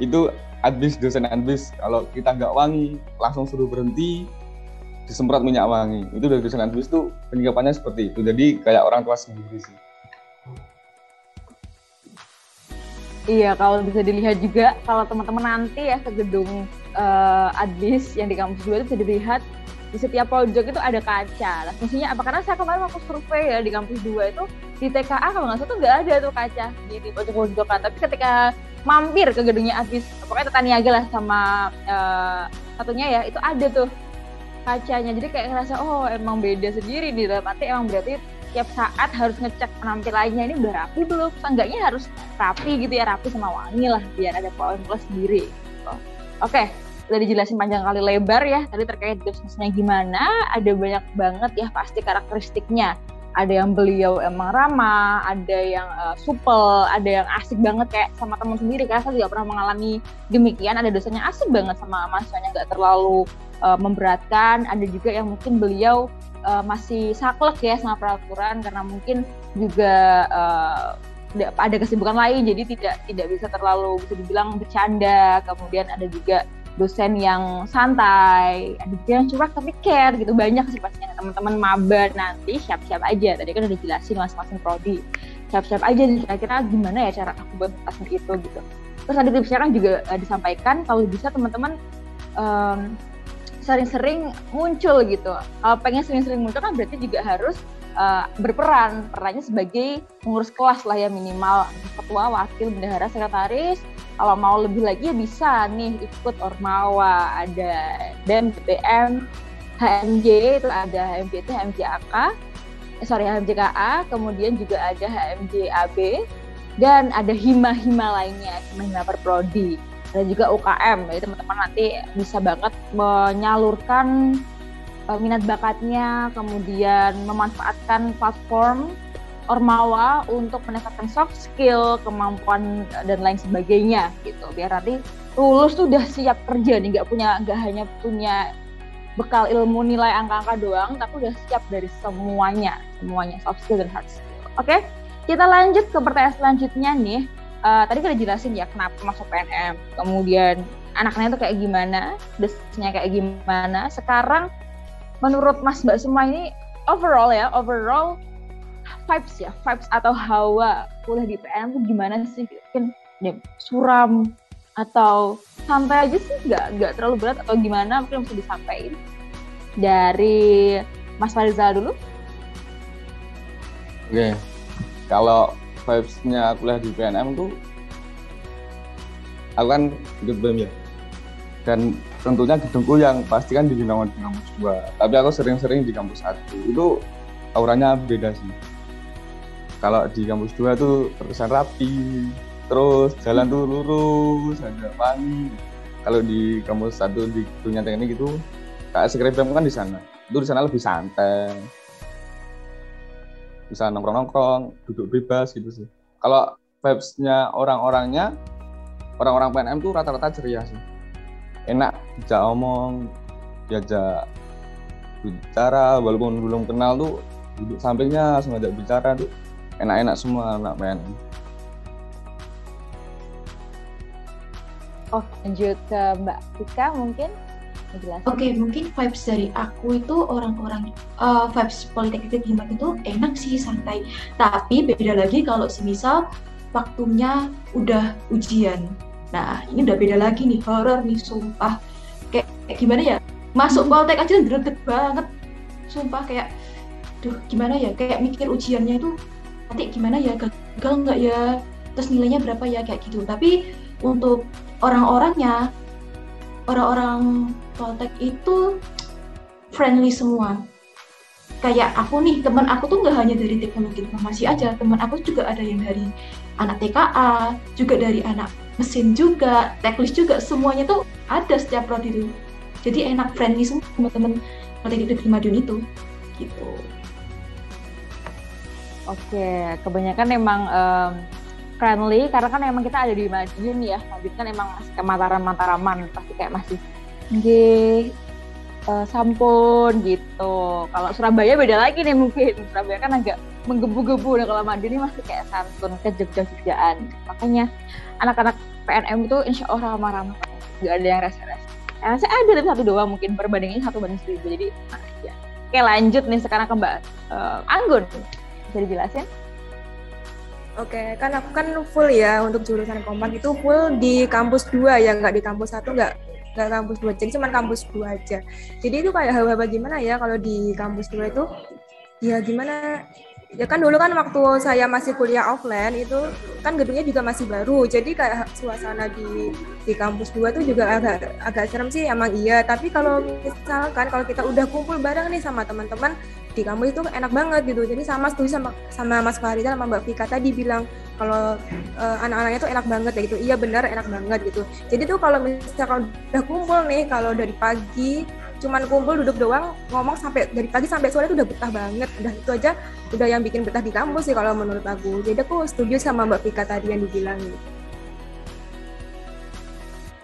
<laughs> Itu advis dosen advis kalau kita nggak wangi langsung suruh berhenti disemprot minyak wangi. Itu dari dosen advis tuh penyikapannya seperti itu. Jadi kayak orang tua sendiri sih Iya, kalau bisa dilihat juga kalau teman-teman nanti ya ke gedung uh, Adlis yang di kampus 2 itu bisa dilihat di setiap pojok itu ada kaca. Nah, fungsinya apa? Karena saya kemarin waktu survei ya di kampus 2 itu di TKA kalau nggak salah tuh nggak ada tuh kaca di, di pojok-pojokan. Tapi ketika mampir ke gedungnya Adlis, pokoknya Tata Niaga lah sama uh, satunya ya, itu ada tuh kacanya. Jadi kayak ngerasa oh emang beda sendiri di dalam arti emang berarti tiap saat harus ngecek penampilannya ini udah rapi belum seenggaknya harus rapi gitu ya rapi sama wangi lah biar ada poin plus sendiri gitu. oke udah dijelasin panjang kali lebar ya tadi terkait bisnisnya gimana ada banyak banget ya pasti karakteristiknya ada yang beliau emang ramah, ada yang uh, supel, ada yang asik banget kayak sama teman sendiri. Karena saya juga pernah mengalami demikian. Ada dosennya asik banget sama mahasiswanya, nggak terlalu uh, memberatkan. Ada juga yang mungkin beliau uh, masih saklek ya sama peraturan karena mungkin juga uh, ada kesibukan lain jadi tidak tidak bisa terlalu bisa dibilang bercanda. Kemudian ada juga dosen yang santai ada juga yang curang tapi care gitu. Banyak sih pastinya teman-teman maba nanti siap-siap aja. Tadi kan udah dijelasin masing-masing prodi. Siap-siap aja kira-kira gimana ya cara aku buat itu gitu. Terus ada tipsnya kan juga uh, disampaikan. Kalau bisa teman-teman um, sering-sering muncul gitu. Kalau pengen sering-sering muncul kan berarti juga harus uh, berperan perannya sebagai pengurus kelas lah ya minimal ketua, wakil, bendahara, sekretaris. Kalau mau lebih lagi ya bisa nih ikut ormawa ada BEM, BPM, HMJ itu ada HMJ itu HMJ AK, eh, sorry HMJ KA, kemudian juga ada HMJ AB dan ada hima-hima lainnya, hima-hima perprodi dan juga UKM. Jadi teman-teman nanti bisa banget menyalurkan uh, minat bakatnya, kemudian memanfaatkan platform Ormawa untuk meningkatkan soft skill, kemampuan dan lain sebagainya gitu. Biar nanti lulus tuh udah siap kerja nih, nggak punya nggak hanya punya bekal ilmu nilai angka-angka doang, tapi udah siap dari semuanya, semuanya soft skill dan hard skill. Oke, kita lanjut ke pertanyaan selanjutnya nih. Uh, tadi kita jelasin ya kenapa masuk PNM, kemudian anaknya itu kayak gimana, desanya kayak gimana. Sekarang menurut Mas Mbak semua ini overall ya, overall vibes ya, vibes atau hawa kuliah di PN tuh gimana sih? Mungkin ya, suram atau santai aja sih, nggak nggak terlalu berat atau gimana? Mungkin bisa disampaikan dari Mas Farizal dulu. Oke, kalau vibes-nya kuliah di PNM tuh aku kan ikut ya. Dan tentunya gedungku yang pasti kan di Gunawan di kampus 2 tapi aku sering-sering di kampus 1 itu auranya beda sih. Kalau di kampus 2 tuh terkesan rapi terus jalan tuh lurus ada wangi. Kalau di kampus 1 di dunia teknik itu kayak skripem kan di sana. Itu di sana lebih santai bisa nongkrong-nongkrong duduk bebas gitu sih. Kalau vibes-nya orang-orangnya orang-orang PNM tuh rata-rata ceria sih. Enak bisa omong diajak bicara walaupun belum kenal tuh duduk sampingnya langsung ajak bicara tuh enak-enak semua anak main Oh lanjut ke Mbak Tika mungkin Oke, okay, mungkin vibes dari aku itu orang-orang uh, vibes politik Himat itu enak sih santai. Tapi beda lagi kalau semisal waktunya udah ujian. Nah, ini udah beda lagi nih, horor nih, sumpah. Kayak, kayak gimana ya? Masuk. Poltek aja greget banget. Sumpah kayak, duh gimana ya? Kayak mikir ujiannya itu nanti gimana ya? Gagal nggak ya? Terus nilainya berapa ya? Kayak gitu. Tapi untuk orang-orangnya, orang-orang Poltek itu friendly semua. Kayak aku nih teman aku tuh nggak hanya dari teknologi informasi aja teman aku juga ada yang dari anak TKA juga dari anak mesin juga teknis juga semuanya tuh ada setiap prodi itu. Jadi enak friendly semua teman-teman. Prodi di Madiun itu. Gitu. Oke kebanyakan emang um, friendly karena kan emang kita ada di Madiun ya Madiun kan emang masih ke Mataram-Mataraman pasti kayak masih G uh, sampun gitu. Kalau Surabaya beda lagi nih mungkin. Surabaya kan agak menggebu-gebu. Nah kalau Madiun ini masih kayak santun ke Jogja-Jogjaan. Makanya anak-anak PNM itu insya Allah ramah-ramah. Gak ada yang. Ya, saya ada tapi satu doang mungkin perbandingannya satu banding seribu. Jadi mana aja. Oke lanjut nih sekarang ke Mbak uh, Anggun. Bisa dijelasin? Oke, kan aku kan full ya untuk jurusan kompak itu full di kampus 2 ya, nggak di kampus satu nggak nggak kampus dua. Jadi cuma kampus dua aja. Jadi itu kayak hal-hal gimana ya kalau di kampus dua itu? Ya gimana? Ya kan dulu kan waktu saya masih kuliah offline itu kan gedungnya juga masih baru. Jadi kayak suasana di di kampus dua tuh juga agak agak serem sih emang iya. Tapi kalau misalkan kalau kita udah kumpul bareng nih sama teman-teman di kampus itu enak banget gitu. Jadi sama setuju sama sama Mas Farida sama Mbak Vika tadi bilang kalau uh, anak-anaknya tuh enak banget ya gitu. Iya benar enak banget gitu. Jadi tuh kalau misalkan udah kumpul nih kalau dari pagi cuman kumpul duduk doang ngomong sampai dari pagi sampai sore itu udah betah banget. Udah itu aja udah yang bikin betah di kampus sih kalau menurut aku. Jadi aku setuju sama Mbak Vika tadi yang dibilang. Gitu.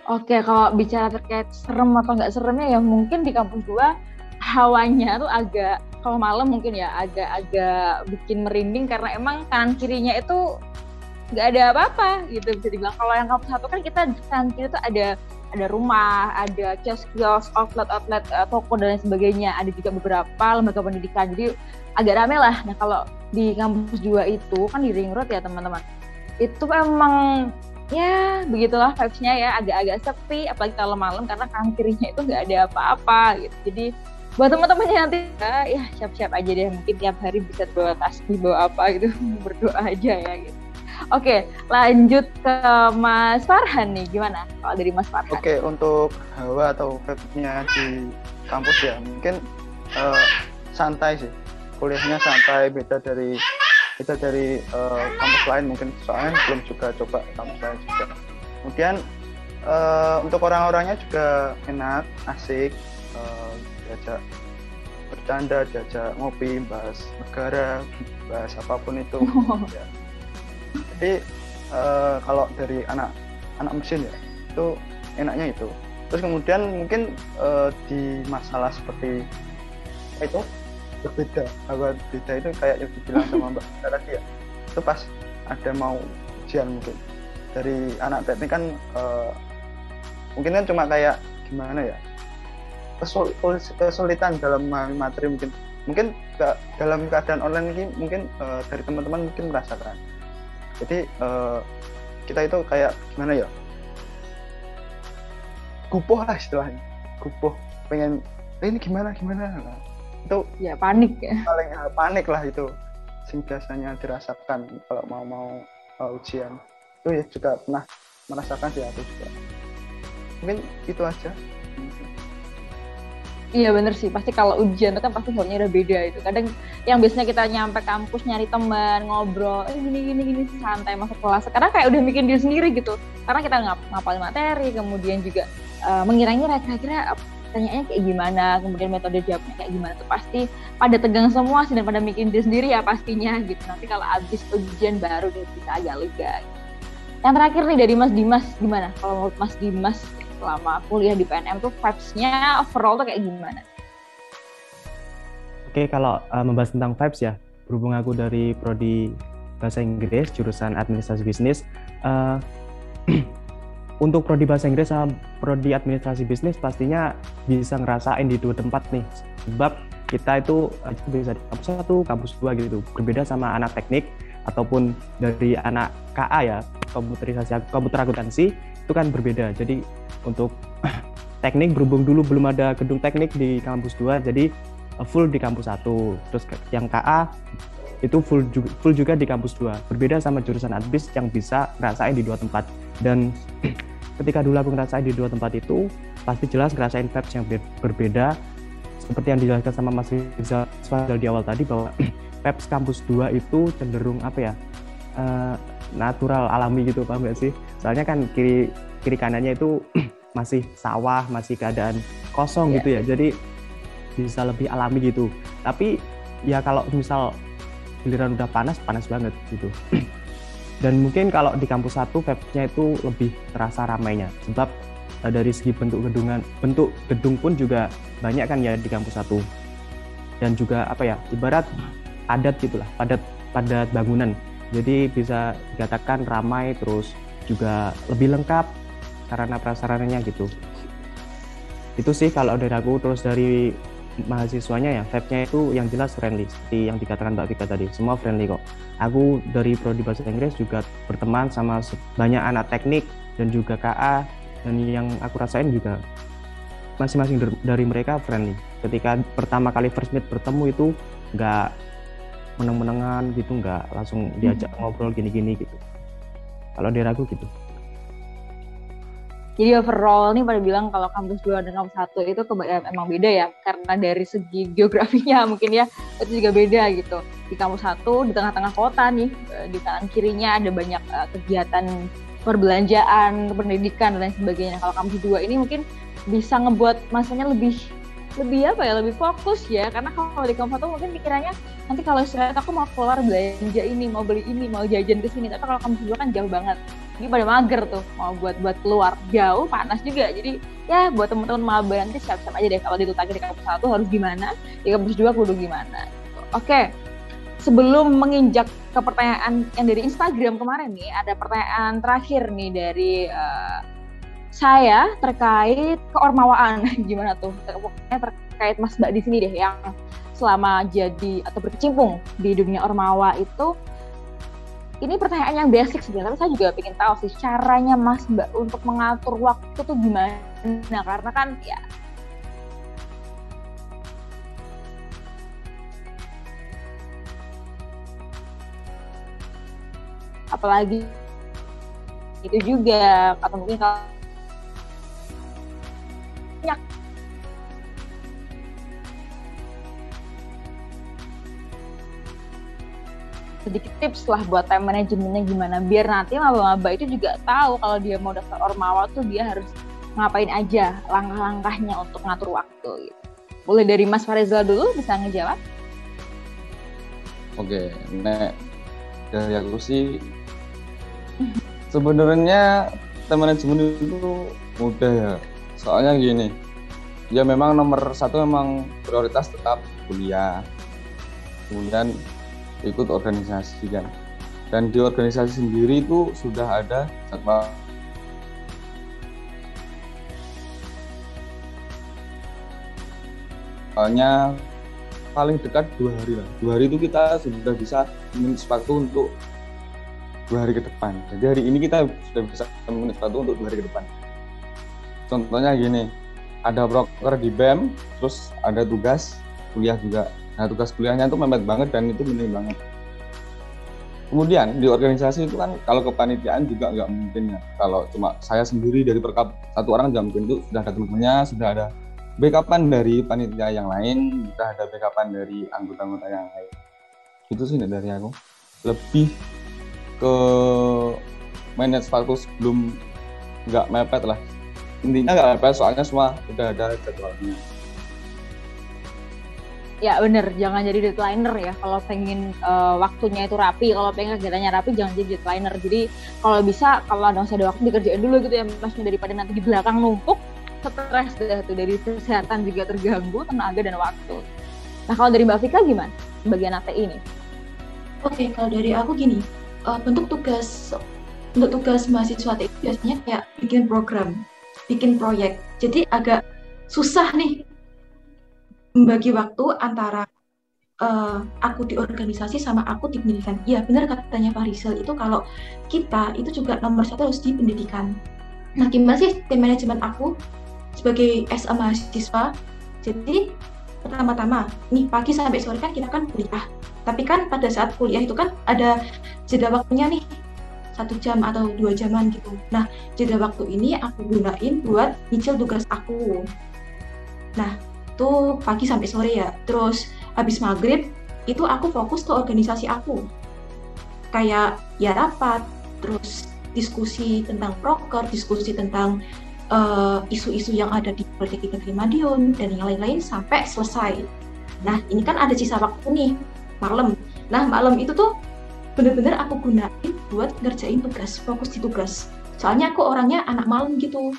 Oke, kalau bicara terkait serem atau nggak seremnya ya mungkin di kampus gua hawanya tuh agak kalau malam mungkin ya agak-agak bikin merinding karena emang kanan kirinya itu nggak ada apa-apa gitu bisa dibilang kalau yang kampus satu kan kita kanan kiri tuh ada ada rumah, ada kios-kios, outlet-outlet uh, toko dan lain sebagainya. Ada juga beberapa lembaga pendidikan. Jadi agak rame lah. Nah kalau di kampus dua itu kan di ring road ya teman-teman. Itu emang ya begitulah vibes-nya ya agak-agak sepi apalagi kalau malam karena kanan kirinya itu nggak ada apa-apa gitu jadi buat teman-teman yang nanti ya, siap-siap aja deh mungkin tiap hari bisa bawa tasbih bawa apa gitu <laughs> berdoa aja ya gitu Oke, lanjut ke Mas Farhan nih, gimana kalau dari Mas Farhan? Oke, untuk hawa atau vibe-nya di kampus ya, mungkin uh, santai sih. Kuliahnya santai, beda dari beda dari uh, kampus lain mungkin soalnya belum juga coba kampus lain juga. Kemudian uh, untuk orang-orangnya juga enak, asik, uh, diajak bercanda, diajak ngopi, bahas negara, bahas apa pun itu. <laughs> ya. Jadi uh, kalau dari anak anak mesin ya itu enaknya itu. Terus kemudian mungkin uh, di masalah seperti itu berbeda. Bahwa beda itu kayak yang dibilang sama mbak tadi ya itu pas ada mau ujian mungkin. Dari anak teknik kan uh, mungkin kan cuma kayak gimana ya kesul kesulitan dalam materi mungkin. Mungkin dalam keadaan online ini mungkin uh, dari teman-teman mungkin merasakan. Jadi uh, kita itu kayak gimana ya? Kupuh lah istilahnya. Kupuh pengen eh, ini gimana gimana? Nah, itu ya panik ya. paling uh, panik lah itu. Sing biasanya dirasakan kalau mau mau uh, ujian. Itu ya juga pernah merasakan sih aku juga. Mungkin itu aja Iya bener sih, pasti kalau ujian itu kan pasti hasilnya udah beda itu. Kadang yang biasanya kita nyampe kampus nyari teman, ngobrol, eh gini gini gini santai masuk kelas. Sekarang kayak udah bikin diri sendiri gitu. Karena kita ngap ngapalin materi, kemudian juga uh, mengira-ngira kira-kira pertanyaannya kayak gimana, kemudian metode jawabnya kayak gimana tuh pasti pada tegang semua sih dan pada bikin diri sendiri ya pastinya gitu. Nanti kalau abis ujian baru dia bisa agak lega. Yang terakhir nih dari Mas Dimas gimana? Kalau Mas Dimas selama kuliah di PNM tuh vibes-nya overall tuh kayak gimana? Oke, kalau uh, membahas tentang vibes ya, berhubung aku dari prodi bahasa Inggris jurusan administrasi bisnis, uh, <clears throat> untuk prodi bahasa Inggris sama prodi administrasi bisnis pastinya bisa ngerasain di dua tempat nih, sebab kita itu bisa di kampus satu, kampus dua gitu, berbeda sama anak teknik ataupun dari anak KA ya, komputerisasi komputer akuntansi itu kan berbeda. Jadi untuk <clears throat> teknik berhubung dulu belum ada gedung teknik di kampus 2 jadi uh, full di kampus 1. Terus yang KA itu full juga, full juga di kampus 2. Berbeda sama jurusan adbis yang bisa ngerasain di dua tempat. Dan <clears throat> ketika dulu aku ngerasain di dua tempat itu pasti jelas ngerasain vibes yang berbeda seperti yang dijelaskan sama Mas Rizal di awal tadi bahwa <clears throat> vibes kampus 2 itu cenderung apa ya uh, natural alami gitu paham gak sih soalnya kan kiri kiri kanannya itu <clears throat> masih sawah masih keadaan kosong yeah. gitu ya. Jadi bisa lebih alami gitu. Tapi ya kalau misal giliran udah panas panas banget gitu. <clears throat> Dan mungkin kalau di kampus satu vibe-nya itu lebih terasa ramainya. Sebab uh, dari segi bentuk gedungan bentuk gedung pun juga banyak kan ya di kampus satu. Dan juga apa ya ibarat padat gitulah padat padat bangunan. Jadi bisa dikatakan ramai terus juga lebih lengkap sarana prasarananya gitu. Itu sih kalau dari aku terus dari mahasiswanya ya vibe-nya itu yang jelas friendly seperti yang dikatakan Mbak Vika tadi. Semua friendly kok. Aku dari prodi bahasa Inggris juga berteman sama banyak anak teknik dan juga KA dan yang aku rasain juga masing-masing dari mereka friendly. Ketika pertama kali first meet bertemu itu nggak meneng-menengan gitu nggak langsung diajak hmm. ngobrol gini-gini gitu kalau dari aku gitu jadi overall nih pada bilang kalau kampus 2 dan kampus 1 itu ya, emang beda ya karena dari segi geografinya <laughs> mungkin ya itu juga beda gitu. Di kampus 1 di tengah-tengah kota nih eh, di kanan kirinya ada banyak uh, kegiatan perbelanjaan, pendidikan dan lain sebagainya. Kalau kampus 2 ini mungkin bisa ngebuat masanya lebih lebih apa ya lebih fokus ya. Karena kalau di kampus satu mungkin pikirannya nanti kalau istirahat aku mau keluar belanja ini mau beli ini mau jajan ke sini. Tapi kalau kampus dua kan jauh banget. Ini pada mager tuh mau buat buat keluar. Jauh panas juga. Jadi ya buat teman-teman maba nanti siap-siap aja deh. Kalau ditutaki di kampus satu harus gimana di kampus dua kudu gimana. Oke sebelum menginjak ke pertanyaan yang dari Instagram kemarin nih ada pertanyaan terakhir nih dari uh, saya terkait keormawaan <laughs> gimana tuh pokoknya terkait Mas Mbak di sini deh yang selama jadi atau berkecimpung di dunia ormawa itu ini pertanyaan yang basic sebenarnya, tapi saya juga ingin tahu sih caranya Mas Mbak untuk mengatur waktu tuh gimana? Nah, karena kan ya apalagi itu juga atau mungkin kalau banyak sedikit tips lah buat time manajemennya gimana biar nanti maba-maba itu juga tahu kalau dia mau daftar ormawa tuh dia harus ngapain aja langkah-langkahnya untuk ngatur waktu gitu. Boleh dari Mas Farizal dulu bisa ngejawab? Oke, nek dari aku sih sebenarnya time management itu mudah ya. Soalnya gini, ya memang nomor satu memang prioritas tetap kuliah. Kemudian ikut organisasi kan. Dan di organisasi sendiri itu sudah ada jadwal Soalnya paling dekat dua hari lah. Dua hari itu kita sudah bisa menulis waktu untuk dua hari ke depan. Jadi hari ini kita sudah bisa menulis waktu untuk dua hari ke depan. Contohnya gini, ada broker di BEM, terus ada tugas kuliah juga. Nah tugas kuliahnya itu mepet banget dan itu penting banget. Kemudian di organisasi itu kan kalau kepanitiaan juga nggak mungkin ya. Kalau cuma saya sendiri dari perkap satu orang mungkin itu sudah ada teman-temannya, sudah ada backupan dari panitia yang lain, kita ada backupan dari anggota-anggota yang lain. Itu sih dari aku. Lebih ke manage waktu sebelum nggak mepet lah. Intinya nggak mepet soalnya semua udah ada jadwalnya. Ya bener, jangan jadi deadlineer ya. Kalau pengen uh, waktunya itu rapi, kalau pengen kegiatannya rapi, jangan jadi deadlineer. Jadi kalau bisa, kalau masih ada waktu dikerjain dulu gitu ya, maksudnya daripada nanti di belakang numpuk, stres dah tuh dari kesehatan juga terganggu tenaga dan waktu. Nah kalau dari Mbak Vika gimana bagian AT ini? Oke kalau dari aku gini uh, bentuk tugas untuk tugas mahasiswa itu biasanya kayak bikin program, bikin proyek. Jadi agak susah nih membagi waktu antara uh, aku di organisasi sama aku di pendidikan. Iya benar katanya Pak Rizal itu kalau kita itu juga nomor satu harus di pendidikan. Nah gimana sih tim manajemen aku sebagai SA mahasiswa jadi pertama-tama nih pagi sampai sore kan kita kan kuliah tapi kan pada saat kuliah itu kan ada jeda waktunya nih satu jam atau dua jaman gitu nah jeda waktu ini aku gunain buat nyicil tugas aku nah tuh pagi sampai sore ya terus habis maghrib itu aku fokus ke organisasi aku kayak ya rapat terus diskusi tentang proker diskusi tentang Eh, isu-isu uh, yang ada di politik kita Madiun dan yang lain-lain sampai selesai. Nah ini kan ada sisa waktu nih malam. Nah malam itu tuh bener-bener aku gunain buat ngerjain tugas, fokus di tugas. Soalnya aku orangnya anak malam gitu.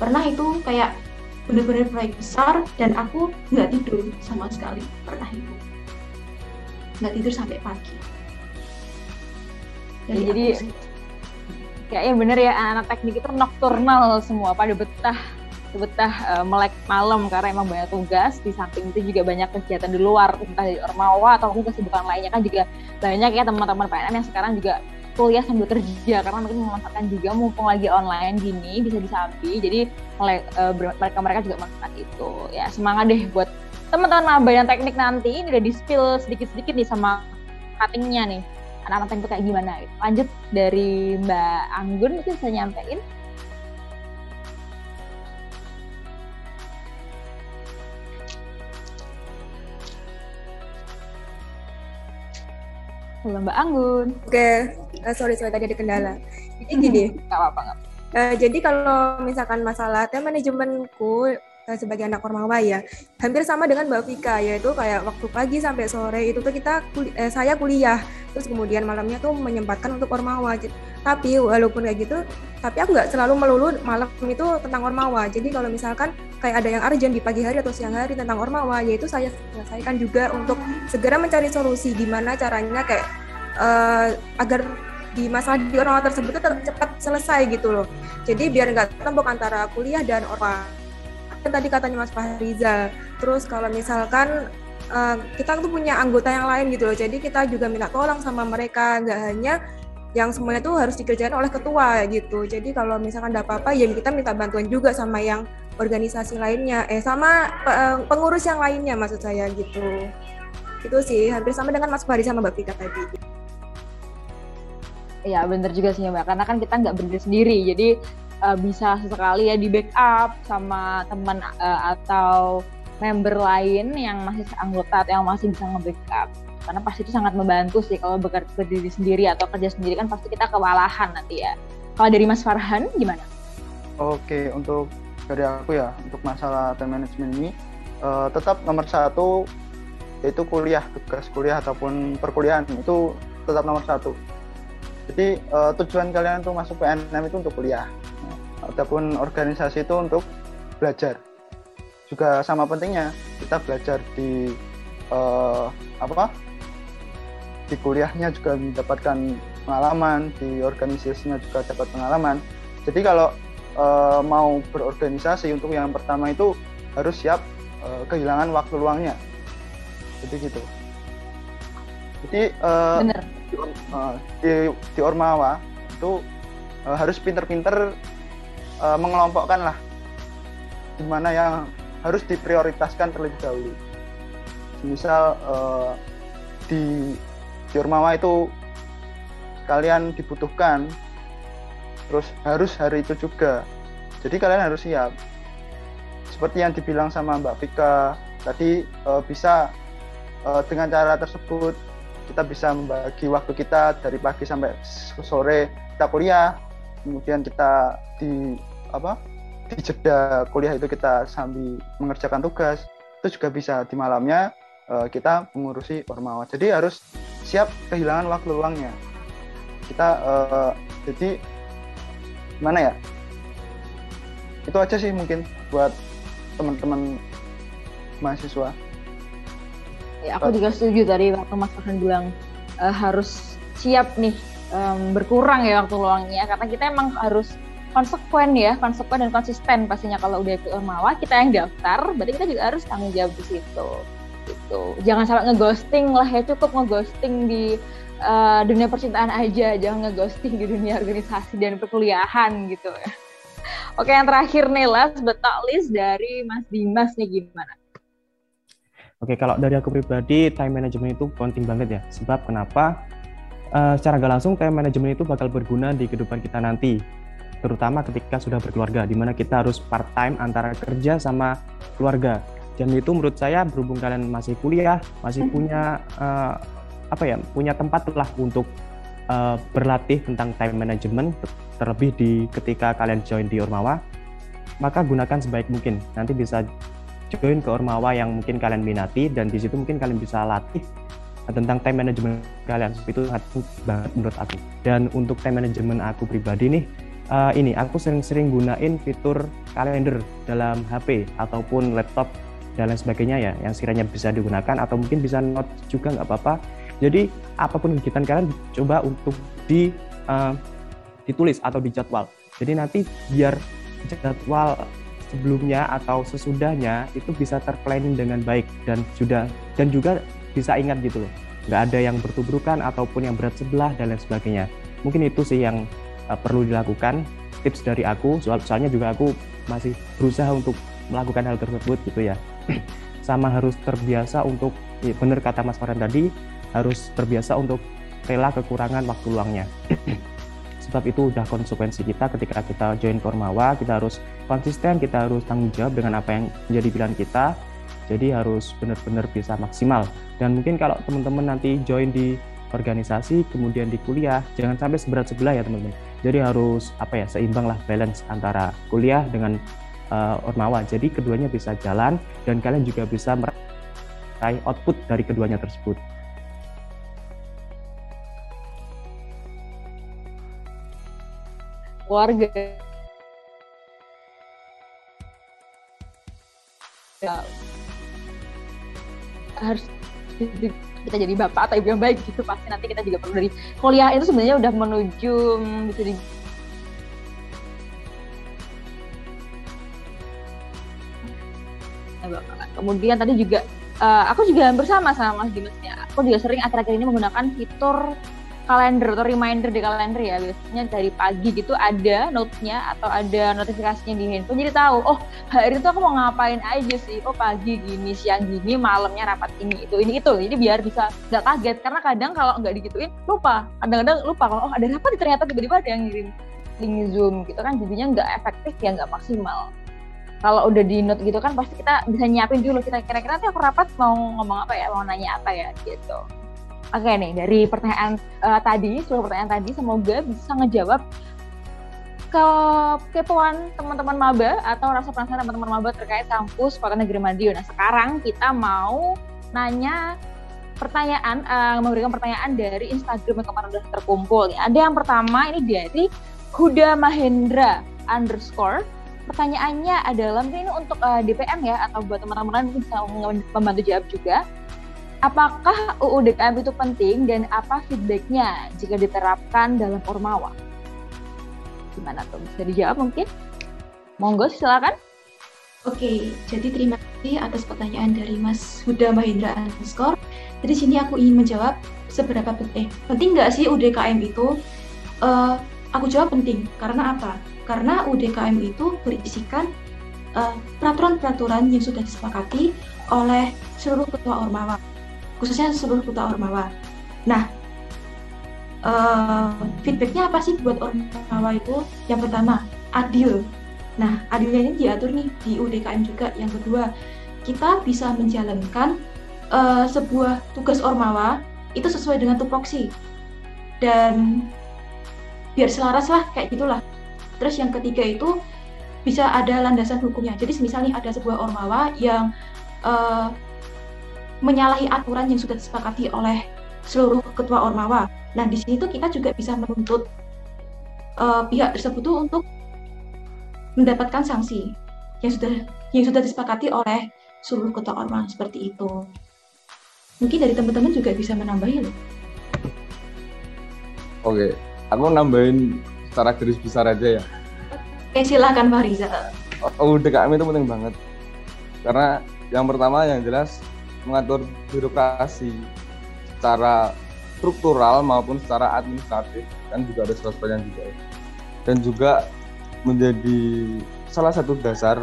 Pernah itu kayak bener-bener proyek besar dan aku nggak tidur sama sekali. Pernah itu. Nggak tidur sampai pagi. Jadi, jadi kayaknya bener ya anak-anak teknik itu nokturnal semua pada betah betah uh, melek malam karena emang banyak tugas. Di samping itu juga banyak kegiatan di luar entah dari ormawa atau mungkin kesibukan lainnya. Kan juga banyak ya teman-teman PNM yang sekarang juga kuliah sambil kerja. Karena mungkin memanfaatkan juga mumpung lagi online gini bisa disambi. Jadi uh, mereka mereka juga memanfaatkan itu. Ya semangat deh buat teman-teman maba yang teknik nanti. Ini udah di spill sedikit-sedikit nih sama cuttingnya nih. Anak-anak itu kayak gimana gitu. Lanjut dari Mbak Anggun mungkin bisa nyampein. Halo Mbak Anggun. Oke, uh, sorry sorry tadi ada kendala. Jadi gini. <laughs> Gak apa-apa. Uh, jadi kalau misalkan masalah time manajemenku Eh, sebagai anak Ormawa ya. Hampir sama dengan Mbak Vika yaitu kayak waktu pagi sampai sore itu tuh kita kuli eh, saya kuliah. Terus kemudian malamnya tuh menyempatkan untuk Ormawa tapi walaupun kayak gitu tapi aku nggak selalu melulu malam itu tentang Ormawa jadi kalau misalkan kayak ada yang urgent di pagi hari atau siang hari tentang Ormawa yaitu saya selesaikan juga untuk segera mencari solusi gimana caranya kayak uh, agar di masalah di Ormawa tersebut itu cepat selesai gitu loh. Jadi biar nggak tembok antara kuliah dan kan tadi katanya Mas Fahrizal terus kalau misalkan uh, kita tuh punya anggota yang lain gitu loh jadi kita juga minta tolong sama mereka nggak hanya yang semuanya tuh harus dikerjakan oleh ketua gitu. Jadi kalau misalkan ada apa-apa ya kita minta bantuan juga sama yang organisasi lainnya, eh sama eh, pengurus yang lainnya maksud saya gitu. Itu sih hampir sama dengan Mas Fahri sama Mbak Vika tadi. Iya bener juga sih Mbak, karena kan kita nggak berdiri sendiri, jadi uh, bisa sesekali ya di backup sama teman uh, atau member lain yang masih anggota atau yang masih bisa nge-backup. Karena pasti itu sangat membantu sih kalau berdiri sendiri atau kerja sendiri kan pasti kita kewalahan nanti ya. Kalau dari Mas Farhan gimana? Oke, untuk dari aku ya, untuk masalah time management ini uh, tetap nomor satu yaitu kuliah, tugas kuliah ataupun perkuliahan itu tetap nomor satu. Jadi uh, tujuan kalian untuk masuk PNM itu untuk kuliah ataupun organisasi itu untuk belajar. Juga sama pentingnya kita belajar di uh, apa? Di kuliahnya juga mendapatkan pengalaman di organisasinya juga dapat pengalaman. Jadi kalau uh, mau berorganisasi untuk yang pertama itu harus siap uh, kehilangan waktu luangnya. Jadi gitu. Jadi uh, Di, uh, di di Ormawa itu uh, harus pinter-pinter uh, mengelompokkan lah di mana yang harus diprioritaskan terlebih dahulu. Misal uh, di Jormawa itu kalian dibutuhkan, terus harus hari itu juga. Jadi kalian harus siap. Seperti yang dibilang sama Mbak Vika tadi uh, bisa uh, dengan cara tersebut kita bisa membagi waktu kita dari pagi sampai sore kita kuliah, kemudian kita di apa di jeda kuliah itu kita sambil mengerjakan tugas itu juga bisa di malamnya uh, kita mengurusi ormawa jadi harus siap kehilangan waktu luangnya. Kita uh, jadi mana ya? Itu aja sih mungkin buat teman-teman mahasiswa. Ya aku juga setuju tadi waktu Mas Farhan bilang uh, harus siap nih um, berkurang ya waktu luangnya karena kita emang harus konsekuen ya, konsekuen dan konsisten pastinya kalau udah ikut Ormawa kita yang daftar, berarti kita juga harus tanggung jawab di situ. Gitu. Jangan sampai ngeghosting lah ya, cukup ngeghosting di uh, dunia percintaan aja, jangan ngeghosting di dunia organisasi dan perkuliahan gitu ya. <laughs> Oke, yang terakhir nih last but not least dari Mas Dimas nih gimana? Oke, kalau dari aku pribadi, time management itu penting banget ya. Sebab kenapa? Uh, secara gak langsung, time management itu bakal berguna di kehidupan kita nanti terutama ketika sudah berkeluarga, di mana kita harus part time antara kerja sama keluarga. Dan itu menurut saya berhubung kalian masih kuliah, masih hmm. punya uh, apa ya, punya tempat lah untuk uh, berlatih tentang time management, terlebih di ketika kalian join di Ormawa, maka gunakan sebaik mungkin. Nanti bisa join ke Ormawa yang mungkin kalian minati dan di situ mungkin kalian bisa latih tentang time management kalian itu sangat banget menurut aku dan untuk time management aku pribadi nih uh, ini aku sering-sering gunain fitur kalender dalam HP ataupun laptop dan lain sebagainya ya yang sekiranya bisa digunakan atau mungkin bisa note juga nggak apa-apa. Jadi apa pun kegiatan kalian coba untuk di uh, ditulis atau dijadwal. Jadi nanti biar jadwal sebelumnya atau sesudahnya itu bisa terplanning dengan baik dan sudah dan juga bisa ingat gitu loh. Nggak ada yang bertubrukan ataupun yang berat sebelah dan lain sebagainya. Mungkin itu sih yang uh, perlu dilakukan tips dari aku soal soalnya juga aku masih berusaha untuk melakukan hal tersebut gitu ya. <clears throat> Sama harus terbiasa untuk ya benar kata Mas Farhan tadi harus terbiasa untuk rela kekurangan waktu luangnya. <clears throat> Sebab itu udah konsekuensi kita ketika kita join Kormawa kita harus konsisten kita harus tanggung jawab dengan apa yang menjadi pilihan kita. Jadi harus benar-benar bisa maksimal. Dan mungkin kalau teman-teman nanti join di organisasi kemudian di kuliah. Jangan sampai seberat sebelah ya teman-teman. Jadi harus apa ya seimbang lah balance antara kuliah dengan uh, ormawa. Jadi keduanya bisa jalan dan kalian juga bisa meraih output dari keduanya tersebut. Keluarga. Ya, harus kita jadi bapak atau ibu yang baik gitu pasti nanti kita juga perlu dari kuliah. Itu sebenarnya udah menuju bisa di kemudian tadi juga uh, aku juga bersama sama Mas Dimas ya. Aku juga sering akhir-akhir ini menggunakan fitur kalender atau reminder di kalender ya. Biasanya dari pagi gitu ada note-nya atau ada notifikasinya di handphone. Jadi tahu oh hari itu aku mau ngapain aja sih? Oh pagi gini siang gini malamnya rapat ini itu ini itu. Jadi biar bisa nggak kaget. Karena kadang kalau nggak digituin lupa. Kadang-kadang lupa kalau oh ada rapat ternyata tiba-tiba ada yang ngirim link zoom gitu kan. Jadinya nggak efektif ya nggak maksimal. Kalau udah di note gitu kan pasti kita bisa nyiapin dulu. Kita kira-kira nanti aku rapat mau ngomong apa ya? Mau nanya apa ya? Gitu Oke nih, dari pertanyaan uh, tadi, seluruh pertanyaan tadi, semoga bisa ngejawab ke kepoan teman-teman maba atau rasa penasaran teman-teman maba terkait kampus Kota Negeri Madiun. Nah, sekarang kita mau nanya pertanyaan, uh, memberikan pertanyaan dari Instagram yang kemarin sudah terkumpul. Ada yang pertama, ini dari Huda Mahendra underscore. Pertanyaannya adalah, mungkin ini untuk uh, eh, DPM ya, atau buat teman-teman bisa membantu jawab juga Apakah UU DKM itu penting dan apa feedbacknya jika diterapkan dalam Ormawa? Gimana tuh? Bisa dijawab mungkin? Monggo silakan. Oke, jadi terima kasih atas pertanyaan dari Mas Huda Mahendra underscore. Jadi sini aku ingin menjawab seberapa penting. Penting nggak sih UDKM itu? Uh, aku jawab penting. Karena apa? Karena UDKM itu berisikan eh, peraturan-peraturan uh, yang sudah disepakati oleh seluruh ketua Ormawa khususnya seluruh kota Ormawa. Nah, uh, feedbacknya apa sih buat Ormawa itu? Yang pertama, adil. Nah, adilnya ini diatur nih di UDKM juga. Yang kedua, kita bisa menjalankan uh, sebuah tugas Ormawa itu sesuai dengan tupoksi. Dan biar selaras lah, kayak gitulah. Terus yang ketiga itu bisa ada landasan hukumnya. Jadi misalnya ada sebuah Ormawa yang uh, menyalahi aturan yang sudah disepakati oleh seluruh ketua ormawa. Nah, di sini tuh kita juga bisa menuntut uh, pihak tersebut tuh untuk mendapatkan sanksi yang sudah yang sudah disepakati oleh seluruh ketua ormawa seperti itu. Mungkin dari teman-teman juga bisa menambahin. Oke, aku nambahin secara garis besar aja ya. Oke, silakan Pak Riza. Oh, DKM itu penting banget. Karena yang pertama yang jelas mengatur birokrasi secara struktural maupun secara administratif kan juga ada yang juga. Dan juga menjadi salah satu dasar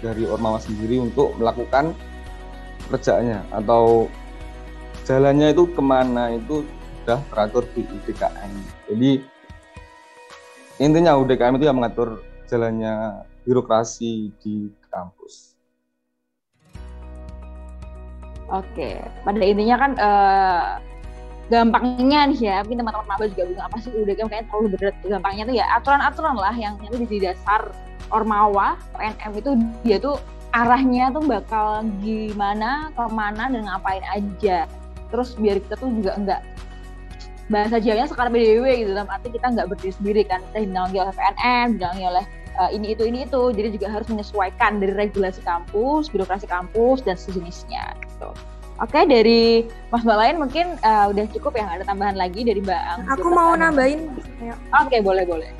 dari Ormawa sendiri untuk melakukan kerjanya atau jalannya itu ke mana itu sudah teratur di UDKM jadi intinya UDKM itu yang mengatur jalannya birokrasi di kampus Oke, pada intinya kan uh, gampangnya nih ya, mungkin teman-teman maba juga bingung apa sih udah kayaknya terlalu berat. Gampangnya tuh ya aturan-aturan lah yang itu di dasar Ormawa, PNM itu dia tuh arahnya tuh bakal gimana, ke mana, dan ngapain aja. Terus biar kita tuh juga enggak bahasa Jawanya sekarang PDW gitu, dalam arti kita nggak berdiri sendiri kan, kita dinaungi oleh PNM, dinaungi oleh uh, ini itu ini itu. Jadi juga harus menyesuaikan dari regulasi kampus birokrasi kampus dan sejenisnya gitu. Oke dari mas mbak lain mungkin uh, udah cukup ya? Ada tambahan lagi dari mbak Ang? Aku mau nambahin. Oke boleh boleh.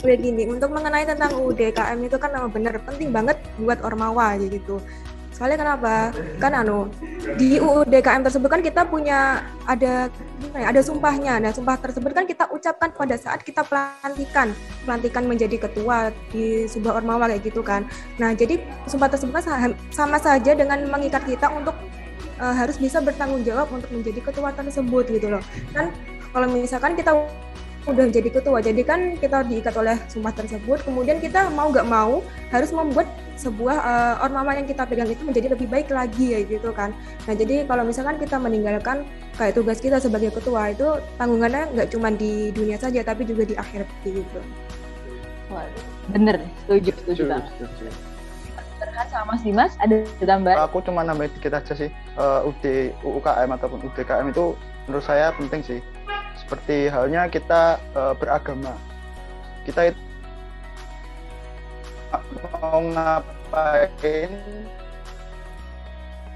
Begini, untuk mengenai tentang UDKM itu kan benar penting banget buat Ormawa gitu Soalnya kenapa? Kan anu di UU DKM tersebut kan kita punya ada ya, ada sumpahnya. Nah, sumpah tersebut kan kita ucapkan pada saat kita pelantikan, pelantikan menjadi ketua di sebuah ormawa kayak gitu kan. Nah, jadi sumpah tersebut kan sama saja dengan mengikat kita untuk uh, harus bisa bertanggung jawab untuk menjadi ketua tersebut gitu loh. Kan kalau misalkan kita udah jadi ketua. Jadi kan kita diikat oleh sumpah tersebut kemudian kita mau nggak mau harus membuat sebuah uh, ormawa yang kita pegang itu menjadi lebih baik lagi ya gitu kan. Nah jadi kalau misalkan kita meninggalkan kayak tugas kita sebagai ketua itu tanggungannya nggak cuma di dunia saja tapi juga di akhirat gitu. Bener setuju setuju sama Mas Dimas ada tambahan? Aku cuma nambahin dikit aja sih. Uh, UD UKM ataupun UDKM itu menurut saya penting sih seperti halnya kita uh, beragama. Kita itu mau ngapain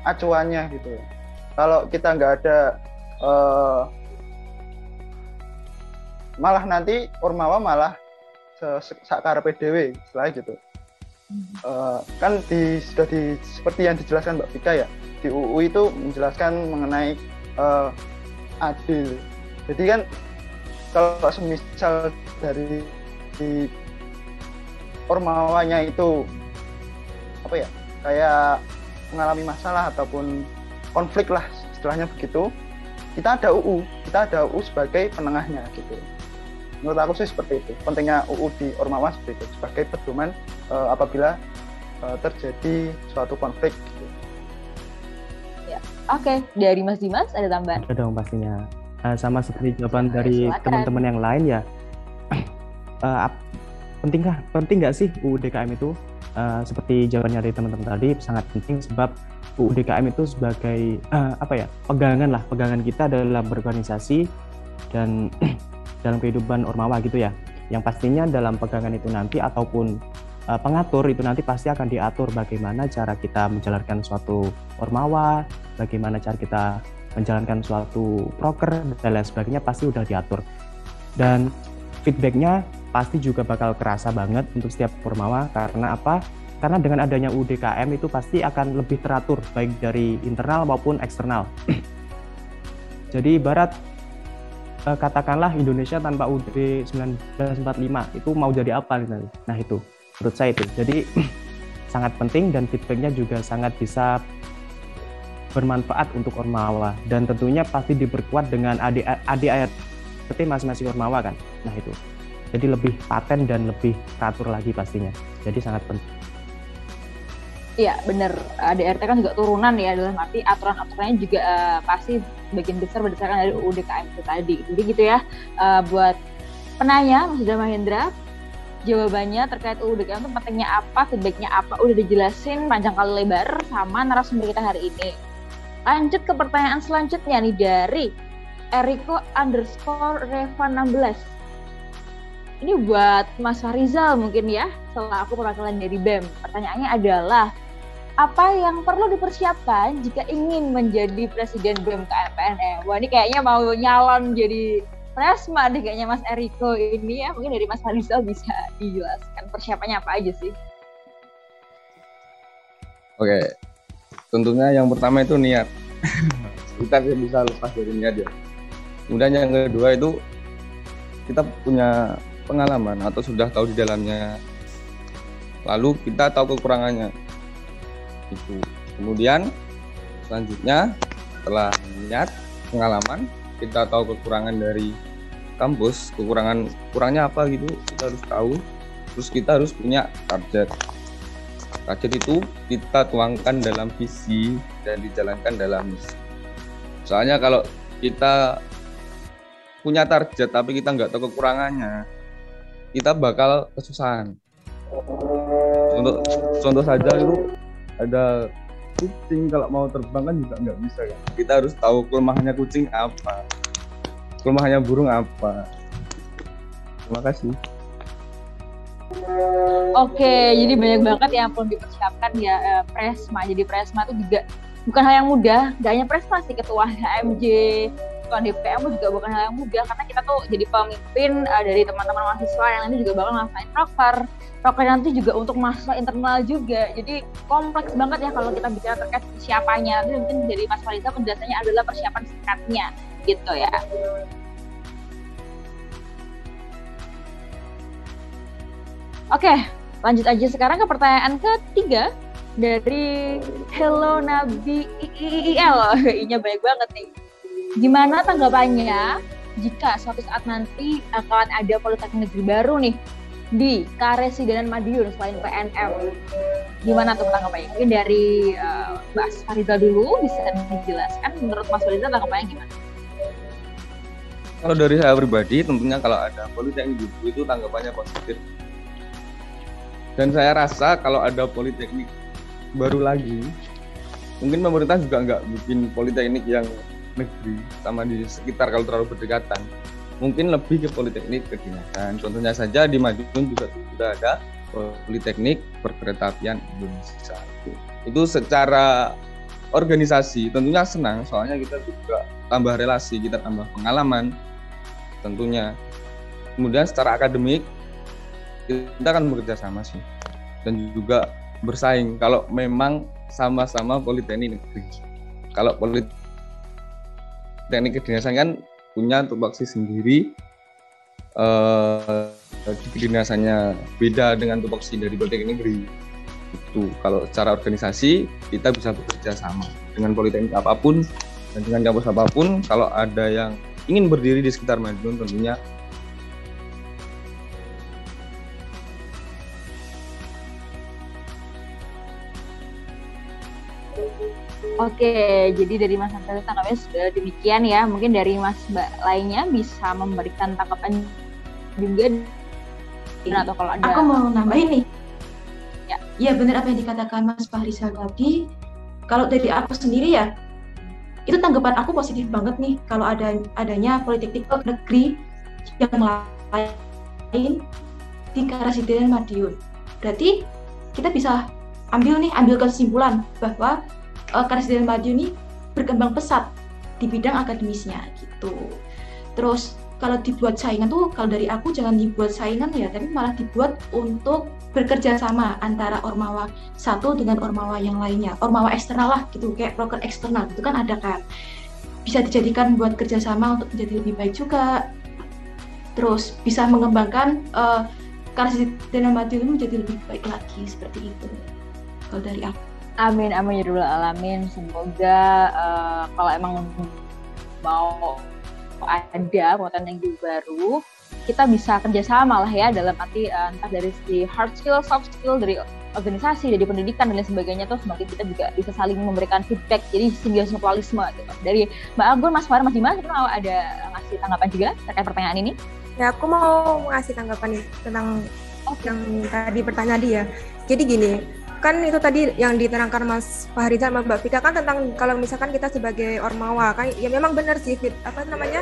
acuannya gitu. Kalau kita nggak ada uh, malah nanti ormawa malah sakar PDW setelah gitu. Uh, kan di sudah di seperti yang dijelaskan Mbak Vika ya di UU itu menjelaskan mengenai uh, adil Jadi kan kalau semisal dari di ormawanya itu apa ya kayak mengalami masalah ataupun konflik lah istilahnya begitu kita ada UU kita ada UU sebagai penengahnya gitu menurut aku sih seperti itu pentingnya UU di ormawa seperti itu sebagai pedoman uh, apabila uh, terjadi suatu konflik gitu. ya oke okay. dari Mas Dimas ada tambahan ada dong pastinya uh, sama seperti jawaban dari teman-teman yang lain ya. <clears throat> Uh, pentingkah penting nggak sih UU DKM itu? Uh, seperti jawabannya dari teman-teman tadi sangat penting sebab UU DKM itu sebagai uh, apa ya pegangan lah pegangan kita dalam berorganisasi dan <clears throat> dalam kehidupan ormawa gitu ya. Yang pastinya dalam pegangan itu nanti ataupun uh, pengatur itu nanti pasti akan diatur bagaimana cara kita menjalankan suatu ormawa bagaimana cara kita menjalankan suatu proker dan lain sebagainya pasti udah diatur dan feedbacknya pasti juga bakal kerasa banget untuk setiap Formawa karena apa? Karena dengan adanya UDKM itu pasti akan lebih teratur baik dari internal maupun eksternal. <clears throat> Jadi ibarat eh, katakanlah Indonesia tanpa UUD 1945 itu mau jadi apa nih Nah itu menurut saya itu. Jadi <clears throat> sangat penting dan feedbacknya juga sangat bisa bermanfaat untuk Ormawa dan tentunya pasti diperkuat dengan ADART masing-masing Ormawa kan. Nah itu. Jadi lebih paten dan lebih teratur lagi pastinya. Jadi sangat penting. Iya benar. ADRT kan juga turunan ya dalam arti aturan-aturannya juga uh, pasti bagian besar berdasarkan dari UUD KM itu tadi. Jadi gitu ya uh, buat penanya Mas Dama Mahendra jawabannya terkait UUD KM itu pentingnya apa, feedbacknya apa, udah dijelasin panjang kali lebar sama narasumber kita hari ini. Lanjut ke pertanyaan selanjutnya nih dari Eriko underscore Reva 16 ini buat Mas Farizal mungkin ya, setelah aku perwakilan dari BEM. Pertanyaannya adalah, apa yang perlu dipersiapkan jika ingin menjadi Presiden BEM KMPNM? Wah ini kayaknya mau nyalon jadi Presma deh kayaknya Mas Eriko ini ya. Mungkin dari Mas Farizal bisa dijelaskan persiapannya apa aja sih? Oke, tentunya yang pertama itu niat. <laughs> kita bisa lepas dari niat ya. Kemudian yang kedua itu kita punya pengalaman atau sudah tahu di dalamnya. Lalu kita tahu kekurangannya. Itu. Kemudian selanjutnya setelah niat pengalaman kita tahu kekurangan dari kampus kekurangan kurangnya apa gitu kita harus tahu. Terus kita harus punya target target itu kita tuangkan dalam visi dan dijalankan dalam misi soalnya kalau kita punya target tapi kita nggak tahu kekurangannya kita bakal kesusahan. Contoh, contoh saja itu ada kucing kalau mau terbang kan juga nggak bisa ya. Kita harus tahu kelemahannya kucing apa, kelemahannya burung apa. Terima kasih. Oke, jadi banyak banget yang perlu dipersiapkan ya eh, Presma. Jadi Presma itu juga bukan hal yang mudah, gak hanya prestasi ketua <laughs> HMJ, ketua DPM juga bukan hal yang mudah. Karena kita tuh jadi pemimpin uh, dari teman-teman mahasiswa yang nanti juga bakal ngelaksanain proker proker nanti juga untuk mahasiswa internal juga. Jadi kompleks banget ya kalau kita bicara terkait persiapannya. Nanti mungkin dari Mas Fariza penjelasannya adalah persiapan singkatnya gitu ya Oke, lanjut aja sekarang ke pertanyaan ketiga dari Hello Nabi IIL. <laughs> I-nya banyak banget nih. Gimana tanggapannya jika suatu saat nanti akan ada politeknik negeri baru nih di Karesidenan Madiun selain PNM? Gimana tuh tanggapannya? Mungkin dari uh, Mas Fariza dulu bisa dijelaskan menurut Mas Fariza tanggapannya gimana? Kalau dari saya pribadi tentunya kalau ada politeknik itu tanggapannya positif. Dan saya rasa kalau ada politeknik baru lagi, mungkin pemerintah juga nggak bikin politeknik yang negeri sama di sekitar kalau terlalu berdekatan. Mungkin lebih ke politeknik kedinasan contohnya saja di Madiun juga sudah ada politeknik perkeretaapian Indonesia. Itu secara organisasi tentunya senang soalnya kita juga tambah relasi kita tambah pengalaman tentunya. Kemudian secara akademik kita akan bekerja sama sih. Dan juga bersaing. Kalau memang sama-sama politeknik negeri. Kalau politeknik teknik kedinasan kan punya tupoksi sendiri uh, kedinasannya beda dengan tupoksi dari Politeknik Negeri. Itu kalau secara organisasi kita bisa bekerja sama dengan politeknik apa pun dan dengan kampus apa pun. Kalau ada yang ingin berdiri di sekitar Madiun tentunya Oke, jadi dari Mas Antara tanggapannya sudah demikian ya. Mungkin dari Mas Mbak lainnya bisa memberikan tanggapan juga atau kalau ada Aku mau nambahin nih. Ya, ya benar apa yang dikatakan Mas Fahrizal tadi. Kalau dari aku sendiri ya, itu tanggapan aku positif banget nih kalau ada adanya politik negeri yang lain di Karasidenan Madiun. Berarti kita bisa ambil nih ambil kesimpulan bahwa uh, Karisdel Maju ini berkembang pesat di bidang akademisnya gitu. Terus kalau dibuat saingan tuh kalau dari aku jangan dibuat saingan ya, tapi malah dibuat untuk bekerja sama antara ormawa satu dengan ormawa yang lainnya. Ormawa eksternal lah gitu, kayak broker eksternal itu kan ada kan. Bisa dijadikan buat kerjasama untuk menjadi lebih baik juga. Terus bisa mengembangkan uh, Karisdel Maju ini menjadi lebih baik lagi seperti itu. Kalau dari aku. Amin amin ya alamin. Semoga uh, kalau emang mau ada potensi baru, kita bisa kerjasama lah ya dalam arti uh, entah dari si hard skill, soft skill dari organisasi, dari pendidikan dan lain sebagainya tuh semakin kita juga bisa saling memberikan feedback. Jadi simbiosis mutualisme gitu. Dari Mbak Agun, Mas Farah, Mas Dimas, mau ada ngasih tanggapan juga terkait pertanyaan ini? Ya aku mau ngasih tanggapan nih tentang okay. yang tadi pertanyaan dia. Jadi gini, kan itu tadi yang diterangkan Mas Fahrizal sama Mbak Vika kan tentang kalau misalkan kita sebagai ormawa kan ya memang benar sih fit, apa namanya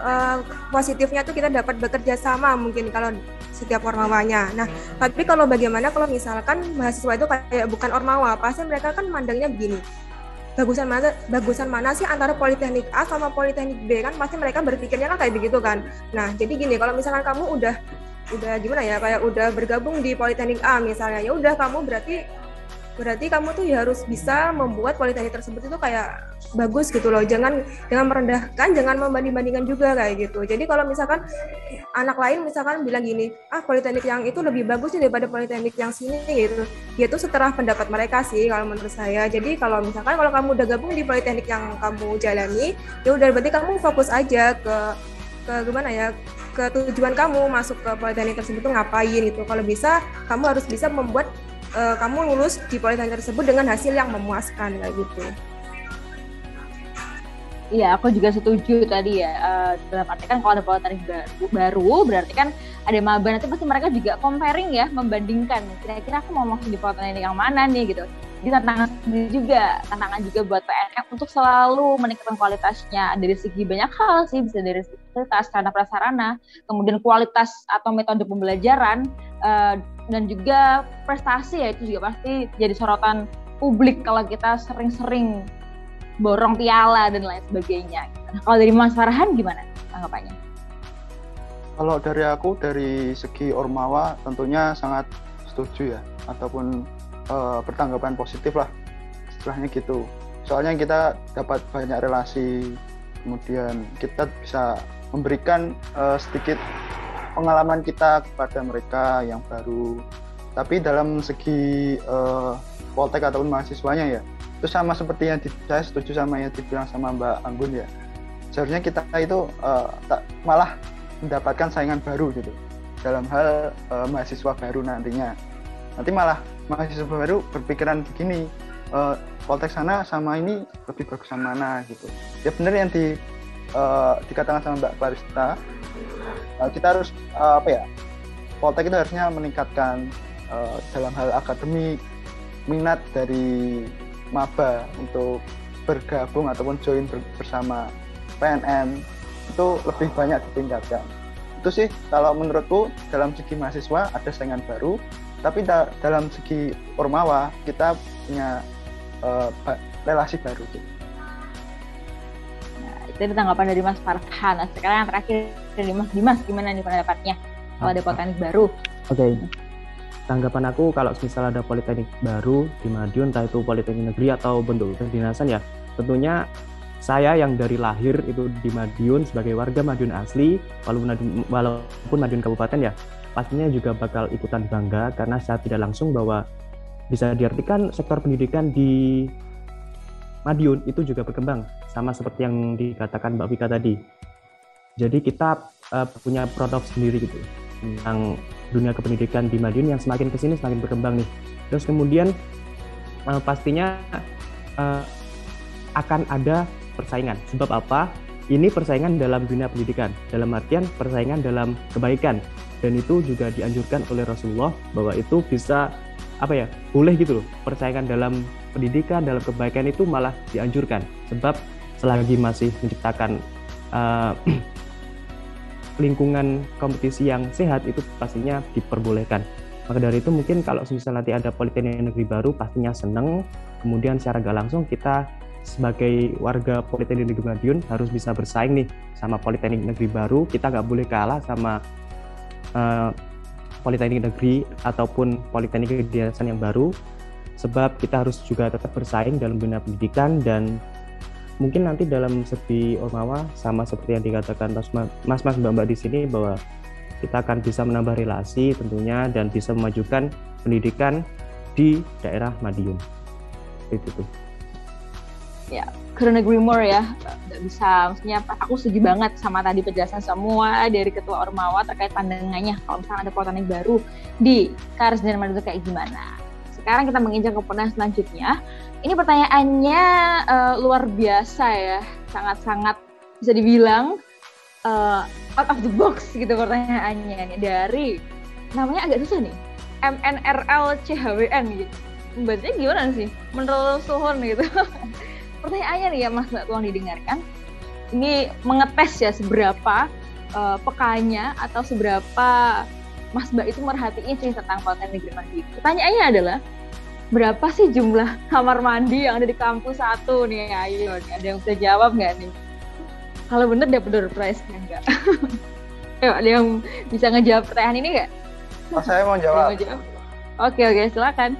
uh, positifnya tuh kita dapat bekerja sama mungkin kalau setiap ormawanya. Nah, tapi kalau bagaimana kalau misalkan mahasiswa itu kayak bukan ormawa, pasti mereka kan mandangnya begini. Bagusan mana bagusan mana sih antara Politeknik A sama Politeknik B kan pasti mereka berpikirnya kan kayak begitu kan. Nah, jadi gini, kalau misalkan kamu udah udah gimana ya kayak udah bergabung di Politeknik A misalnya. Ya udah kamu berarti berarti kamu tuh ya harus bisa membuat politeknik tersebut itu kayak bagus gitu loh. Jangan jangan merendahkan jangan membanding-bandingkan juga kayak gitu. Jadi kalau misalkan anak lain misalkan bilang gini ah politeknik yang itu lebih bagus daripada politeknik yang sini gitu. Ya itu setelah pendapat mereka sih kalau menurut saya. Jadi kalau misalkan kalau kamu udah gabung di politeknik yang kamu jalani ya udah berarti kamu fokus aja ke ke gimana ya ke tujuan kamu masuk ke politeknik tersebut tuh ngapain gitu. Kalau bisa, kamu harus bisa membuat uh, kamu lulus di politeknik tersebut dengan hasil yang memuaskan kayak gitu. Iya, aku juga setuju tadi ya. Uh, dalam arti kan kalau ada politeknik baru, baru, berarti kan ada maba nanti pasti mereka juga comparing ya, membandingkan. Kira-kira aku mau masuk di politeknik yang mana nih gitu. Jadi tantangan sendiri juga, tantangan juga buat PNM untuk selalu meningkatkan kualitasnya dari segi banyak hal sih, bisa dari kualitas karena prasarana, kemudian kualitas atau metode pembelajaran, uh, dan juga prestasi ya itu juga pasti jadi sorotan publik kalau kita sering-sering borong piala dan lain sebagainya. Nah, kalau dari Mas Farhan gimana tanggapannya? Kalau dari aku dari segi Ormawa tentunya sangat setuju ya ataupun uh, bertanggapan positif lah istilahnya gitu. Soalnya kita dapat banyak relasi kemudian kita bisa memberikan uh, sedikit pengalaman kita kepada mereka yang baru. Tapi dalam segi uh, poltek ataupun mahasiswanya ya itu sama seperti yang di, saya setuju sama yang dibilang sama Mbak Anggun ya. Seharusnya kita itu uh, tak, malah mendapatkan saingan baru gitu. Dalam hal uh, mahasiswa baru nantinya nanti malah mahasiswa baru berpikiran begini uh, Poltek sana sama ini lebih bagus sama mana gitu. Ya benar yang di uh, dikatakan sama Mbak Clarista uh, kita harus uh, apa ya Poltek itu harusnya meningkatkan uh, dalam hal akademik minat dari maba untuk bergabung ataupun join bersama PNM itu lebih banyak ditingkatkan. Itu sih kalau menurutku dalam segi mahasiswa ada saingan baru tapi da dalam segi ormawa kita punya uh, relasi baru gitu. Nah, itu tanggapan dari Mas Farhan. Nah, sekarang yang terakhir dari Mas Dimas, gimana nih pendapatnya kalau ada politeknik baru? Oke, okay. tanggapan aku kalau misalnya ada politeknik baru di Madiun, entah itu politeknik negeri atau bentuk kedinasan ya, tentunya saya yang dari lahir itu di Madiun sebagai warga Madiun asli, walaupun walaupun Madiun Kabupaten ya, pastinya juga bakal ikutan bangga karena saya tidak langsung bahwa bisa diartikan sektor pendidikan di Madiun itu juga berkembang sama seperti yang dikatakan Mbak Vika tadi. Jadi kita uh, punya produk sendiri gitu tentang dunia kependidikan di Madiun yang semakin ke sini semakin berkembang nih. Terus kemudian uh, pastinya uh, akan ada persaingan. Sebab apa? Ini persaingan dalam dunia pendidikan, dalam artian persaingan dalam kebaikan. Dan itu juga dianjurkan oleh Rasulullah bahwa itu bisa apa ya boleh gitu loh persaingan dalam pendidikan dalam kebaikan itu malah dianjurkan. Sebab selagi masih menciptakan uh, <clears throat> lingkungan kompetisi yang sehat itu pastinya diperbolehkan. Maka dari itu mungkin kalau misalnya nanti ada politeknik negeri baru pastinya seneng. Kemudian secara gak langsung kita sebagai warga Politeknik Negeri Madiun harus bisa bersaing nih sama Politeknik Negeri baru. Kita nggak boleh kalah sama uh, Politeknik Negeri ataupun Politeknik Kedinasan yang baru, sebab kita harus juga tetap bersaing dalam dunia pendidikan dan mungkin nanti dalam segi Ormawa sama seperti yang dikatakan mas-mas mbak-mbak di sini bahwa kita akan bisa menambah relasi tentunya dan bisa memajukan pendidikan di daerah Madiun. Itu tuh ya couldn't agree more ya. Nggak bisa maksudnya aku setuju banget sama tadi penjelasan semua dari ketua Ormawa terkait pandangannya kalau misalnya ada politeknik baru di Kars dan Madura kayak gimana. Sekarang kita menginjak ke pertanyaan selanjutnya. Ini pertanyaannya uh, luar biasa ya. Sangat-sangat bisa dibilang uh, out of the box gitu pertanyaannya. Dari namanya agak susah nih. MNRL CHWN gitu. Bacanya gimana sih? Menurut Suhun gitu <laughs> pertanyaannya nih ya Mas Mbak tolong didengarkan. Ini mengetes ya seberapa uh, pekanya atau seberapa Mas Mbak itu merhatiin sih tentang Politeknik Negeri Mandi. Pertanyaannya adalah berapa sih jumlah kamar mandi yang ada di kampus satu nih? Ayo, ada yang bisa jawab nggak nih? Kalau bener dapat door prize enggak? <laughs> Ayo, ada yang bisa ngejawab pertanyaan ini nggak? Oh, saya mau jawab. Oke oke silakan.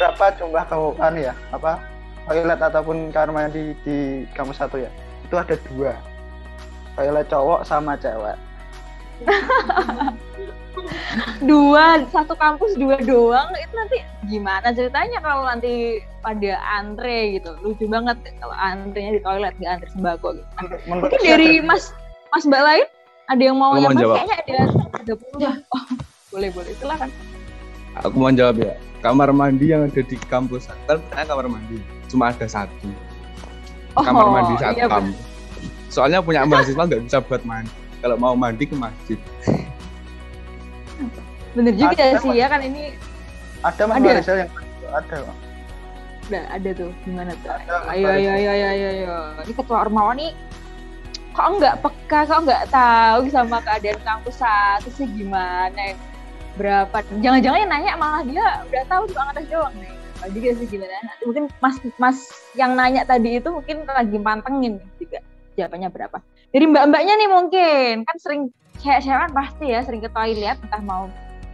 Berapa jumlah kamu ya? Apa toilet ataupun kamar mandi di kampus satu ya. Itu ada dua. Toilet cowok sama cewek. <laughs> Dua satu kampus dua doang. Itu nanti gimana ceritanya kalau nanti pada antre gitu? Lucu banget kalau antrenya di toilet di antre sembako gitu. Mungkin dari mas mas mbak lain ada yang mau nyampe kayaknya ada ada ya. oh, <laughs> boleh boleh. Silakan. Aku mau jawab ya. Kamar mandi yang ada di kampus kan kamar mandi cuma ada satu oh, kamar mandi satu iya, kamar. Soalnya punya mahasiswa nggak bisa buat mandi. Kalau mau mandi ke masjid. <laughs> Bener juga ada, sih ya kan ini. Ada mas ada. Malaysia yang ada. Udah ada tuh gimana tuh? Ada, ayo, ayo ayo ayo ayo ayo. Ini ketua Ormawa nih kok nggak peka, kok nggak tahu sama keadaan kampus satu sih gimana? Berapa? Jangan-jangan yang nanya malah dia udah tahu tuh angkatan doang nih apa juga sih gimana mungkin mas mas yang nanya tadi itu mungkin lagi pantengin juga jawabannya berapa dari mbak-mbaknya nih mungkin kan sering cewek-cewek pasti ya sering ke toilet entah mau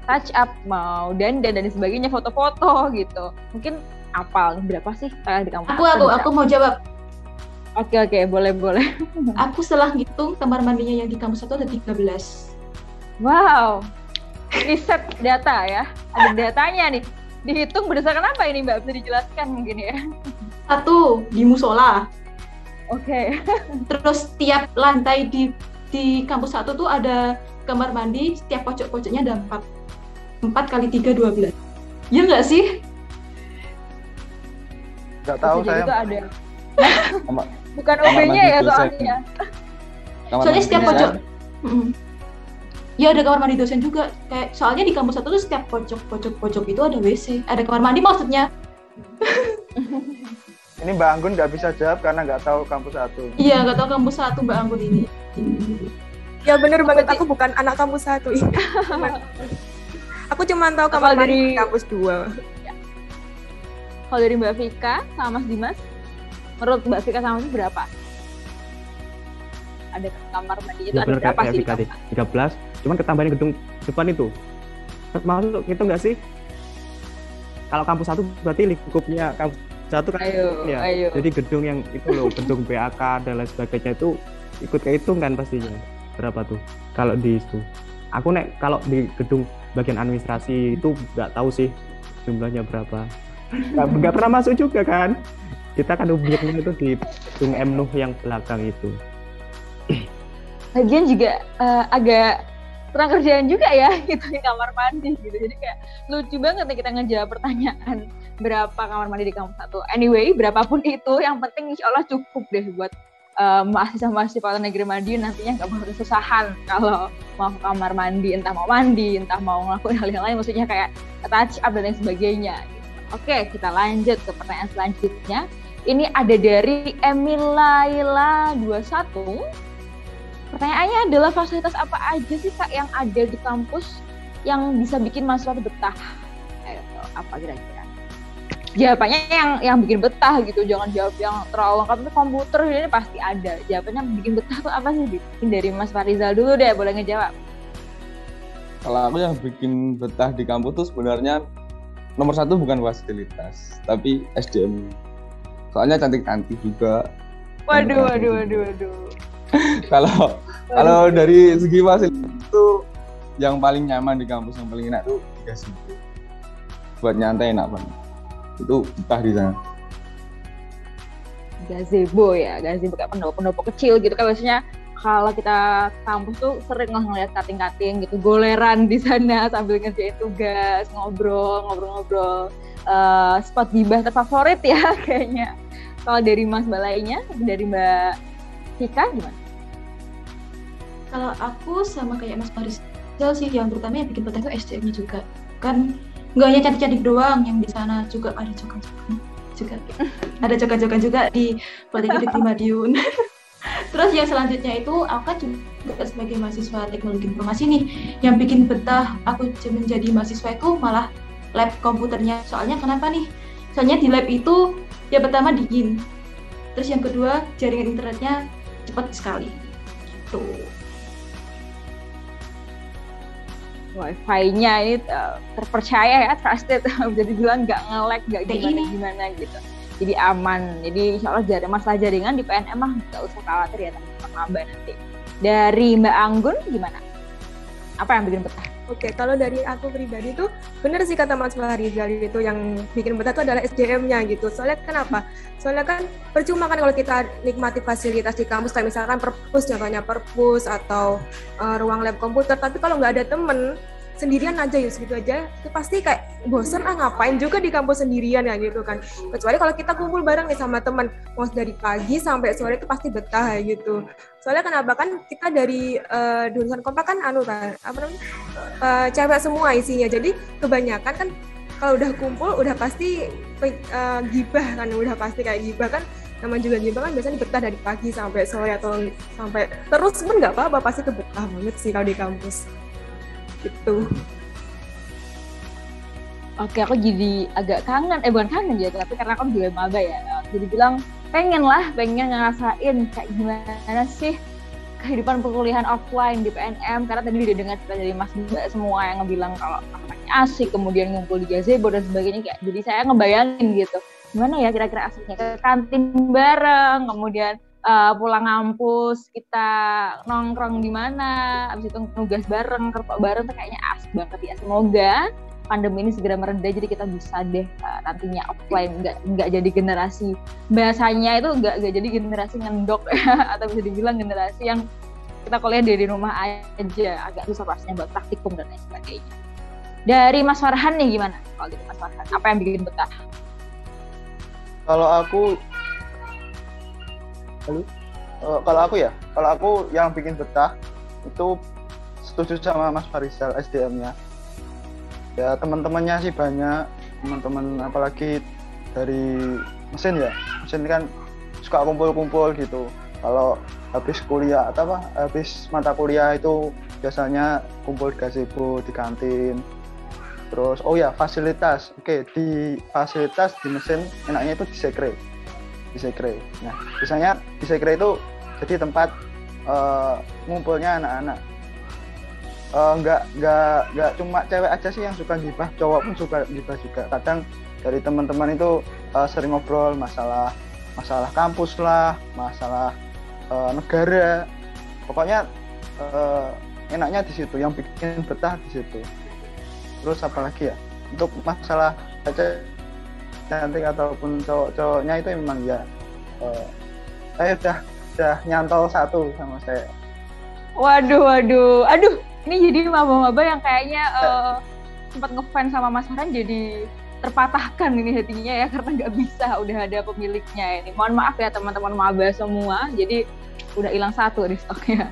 touch up mau dan dan dan sebagainya foto-foto gitu mungkin apal berapa sih toilet di kampus aku aku aku mau jawab Oke oke boleh boleh. <laughs> Aku setelah ngitung kamar mandinya yang di kampus satu ada 13. Wow. Riset data ya. Ada datanya nih dihitung berdasarkan apa ini Mbak? Bisa dijelaskan mungkin ya? Satu, di musola. Oke. Okay. <laughs> Terus tiap lantai di di kampus satu tuh ada kamar mandi, setiap pojok-pojoknya ada empat. Empat kali tiga, dua belas. Iya nggak sih? Nggak tahu saya. Juga ada. <laughs> Bukan OB-nya ya soalnya. Soalnya setiap pojok. Ya ada kamar mandi dosen juga. Kayak soalnya di kampus satu tuh setiap pojok pojok pojok itu ada WC. Ada kamar mandi maksudnya. <laughs> ini Mbak Anggun nggak bisa jawab karena nggak tahu kampus satu. Iya nggak tahu kampus satu Mbak Anggun ini. Ya bener banget aku bukan anak kampus satu. <laughs> aku cuma tahu kamar mandi dari... kampus dua. Ya. Kalau dari Mbak Vika sama Mas Dimas, menurut Mbak Vika sama Mas berapa? ada kamar mandi itu ya, ada berapa sih? Tiga belas. Cuman ketambahan gedung depan itu. Masuk itu enggak sih? Kalau kampus satu berarti lingkupnya kampus satu kan? Ayo, ya ayo. jadi gedung yang itu loh gedung BAK dan lain sebagainya itu ikut kehitung kan pastinya? Berapa tuh? Kalau di itu aku nek kalau di gedung bagian administrasi itu nggak tahu sih jumlahnya berapa. Nggak, nggak pernah masuk juga kan? Kita kan objeknya itu di gedung M yang belakang itu. Lagian juga eh, agak kurang kerjaan juga ya <laughs> gitu di kamar mandi gitu. Jadi kayak lucu banget nih kita ngejawab pertanyaan berapa kamar mandi di kampus satu. Anyway, berapapun itu yang penting insya Allah cukup deh buat eh, mahasiswa-mahasiswa negeri Madiun nantinya nggak bakal kesusahan kalau mau ke kamar mandi, entah mau mandi, entah mau ngelakuin hal yang lain, maksudnya kayak touch up dan lain sebagainya. gitu. Oke, kita lanjut ke pertanyaan selanjutnya. Ini ada dari Emilaila 21 Pertanyaannya adalah fasilitas apa aja sih kak yang ada di kampus yang bisa bikin mahasiswa betah? Ayo, apa kira-kira? Jawabannya yang yang bikin betah gitu, jangan jawab yang terlalu lengkap itu komputer ini pasti ada. Jawabannya bikin betah tuh apa sih? Mungkin dari Mas Farizal dulu deh, boleh ngejawab. Kalau aku yang bikin betah di kampus tuh sebenarnya nomor satu bukan fasilitas, tapi SDM. Soalnya cantik-cantik juga. Waduh, waduh, waduh, waduh. <laughs> Kalau kalau dari segi fasilitas itu yang paling nyaman di kampus yang paling enak tuh gazebo. Buat nyantai enak banget. Itu betah di sana. gazebo ya, gazebo kayak pendopo-pendopo kecil gitu kan biasanya kalau kita kampus tuh sering ngeliat kating-kating gitu, goleran di sana <laughs> sambil ngerjain tugas, ngobrol, ngobrol-ngobrol. Eh, spot gibah terfavorit ya <laughs> kayaknya. Kalau dari Mas Balainya, dari Mbak Hika gimana? Kalau aku sama kayak Mas Farizal sih yang terutama yang bikin betah itu SDM-nya juga. Kan nggak hanya cantik-cantik doang yang di sana juga ada jokan-jokan juga. ada jokan-jokan juga di Politeknik di Madiun. <laughs> Terus yang selanjutnya itu aku kan juga sebagai mahasiswa teknologi informasi nih yang bikin betah aku menjadi mahasiswa itu malah lab komputernya. Soalnya kenapa nih? Soalnya di lab itu ya pertama dingin. Terus yang kedua jaringan internetnya cepat sekali. Gitu. Wifi-nya ini uh, terpercaya ya, trusted, <laughs> bisa dibilang nggak nge-lag, nggak TI nih. gimana-gimana gitu. Jadi aman. Jadi insya Allah jaring masalah jaringan di PNM mah nggak usah khawatir ya teman-teman maba nanti. Dari Mbak Anggun gimana? Apa yang bikin betah? Oke, kalau dari aku pribadi tuh bener sih kata Mas Farizal itu yang bikin betah itu adalah SDM-nya gitu. Soalnya kenapa? Soalnya kan percuma kan kalau kita nikmati fasilitas di kampus kayak misalkan perpus contohnya perpus atau eh, ruang lab komputer, tapi kalau nggak ada temen sendirian aja ya segitu aja itu pasti kayak bosen ah ngapain juga di kampus sendirian ya gitu kan kecuali kalau kita kumpul bareng nih sama teman mau dari pagi sampai sore itu pasti betah gitu soalnya kenapa kan kita dari eh, jurusan kompak kan anu kan apa namanya eh, cewek semua isinya. Jadi kebanyakan kan kalau udah kumpul udah pasti eh, gibah kan udah pasti kayak gibah kan. Nama juga gibah kan biasanya betah dari pagi sampai sore atau sampai terus pun nggak apa-apa pasti itu betah banget sih kalau di kampus. Gitu. Oke, aku jadi agak kangen, eh bukan kangen ya, tapi karena aku juga maba ya. Jadi bilang pengen lah, pengen ngerasain kayak gimana sih kehidupan perkuliahan offline di PNM. Karena tadi udah dengar cerita dari Mas Mbak semua yang ngebilang kalau tempatnya asik, kemudian ngumpul di gazebo dan sebagainya. Kayak, jadi saya ngebayangin gitu, gimana ya kira-kira asiknya ke kantin bareng, kemudian eh, pulang ngampus kita nongkrong di mana, abis itu nugas bareng, kertok bareng, tuh kayaknya asik banget ya. Semoga pandemi ini segera mereda jadi kita bisa deh uh, nantinya offline nggak nggak jadi generasi bahasanya itu nggak nggak jadi generasi ngendok <laughs> atau bisa dibilang generasi yang kita kuliah dari rumah aja agak susah pastinya buat praktikum dan lain sebagainya dari Mas Farhan nih gimana kalau gitu Mas Farhan apa yang bikin betah Kalau aku Halo? Eh, kalau aku ya, kalau aku yang bikin betah itu setuju sama Mas Farisal SDM-nya. Ya teman-temannya sih banyak, teman-teman apalagi dari mesin ya. Mesin kan suka kumpul-kumpul gitu. Kalau habis kuliah atau apa? Habis mata kuliah itu biasanya kumpul di gazebo di kantin. Terus oh ya fasilitas. Oke, di fasilitas di mesin enaknya itu di sekre. Di sekre. Nah, biasanya di sekre itu jadi tempat eh, ngumpulnya anak-anak. Eh, nggak nggak nggak cuma cewek aja sih yang suka gibah, cowok pun suka gibah juga. Kadang dari teman-teman itu uh, sering ngobrol masalah masalah kampus lah masalah uh, negara. Pokoknya uh, enaknya di situ yang bikin betah di situ. Terus apa lagi ya? Untuk masalah baca cantik ataupun cowok-cowoknya itu memang ya uh, saya udah udah nyantol satu sama saya. Waduh waduh. Aduh ini jadi maba-maba yang kayaknya uh, sempat ngefans sama Mas Farhan jadi terpatahkan ini hatinya ya karena nggak bisa udah ada pemiliknya ini. Mohon maaf ya teman-teman maba semua. Jadi udah hilang satu di stoknya.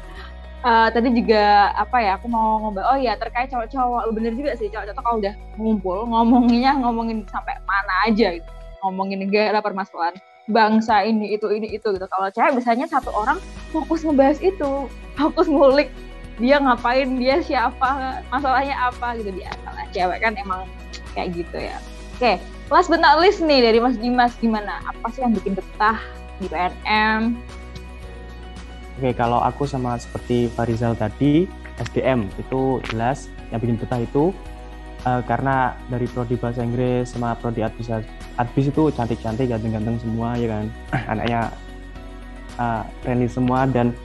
Uh, tadi juga apa ya aku mau ngobrol oh ya terkait cowok-cowok. Bener juga sih cowok-cowok kalau udah ngumpul ngomonginnya ngomongin sampai mana aja gitu. Ngomongin negara permasalahan bangsa ini itu ini itu gitu. Kalau cewek biasanya satu orang fokus ngebahas itu fokus ngulik dia ngapain dia siapa masalahnya apa gitu. Dia lah cewek kan emang kayak gitu ya. Oke last but not nih dari Mas Dimas gimana? Apa sih yang bikin betah di PNM Oke, kalau aku sama seperti Farizal tadi, SDM itu jelas yang bikin betah itu uh, karena dari prodi bahasa Inggris sama prodi adbis adbis itu cantik-cantik ganteng-ganteng semua ya kan? <clears throat> Anaknya uh, friendly semua dan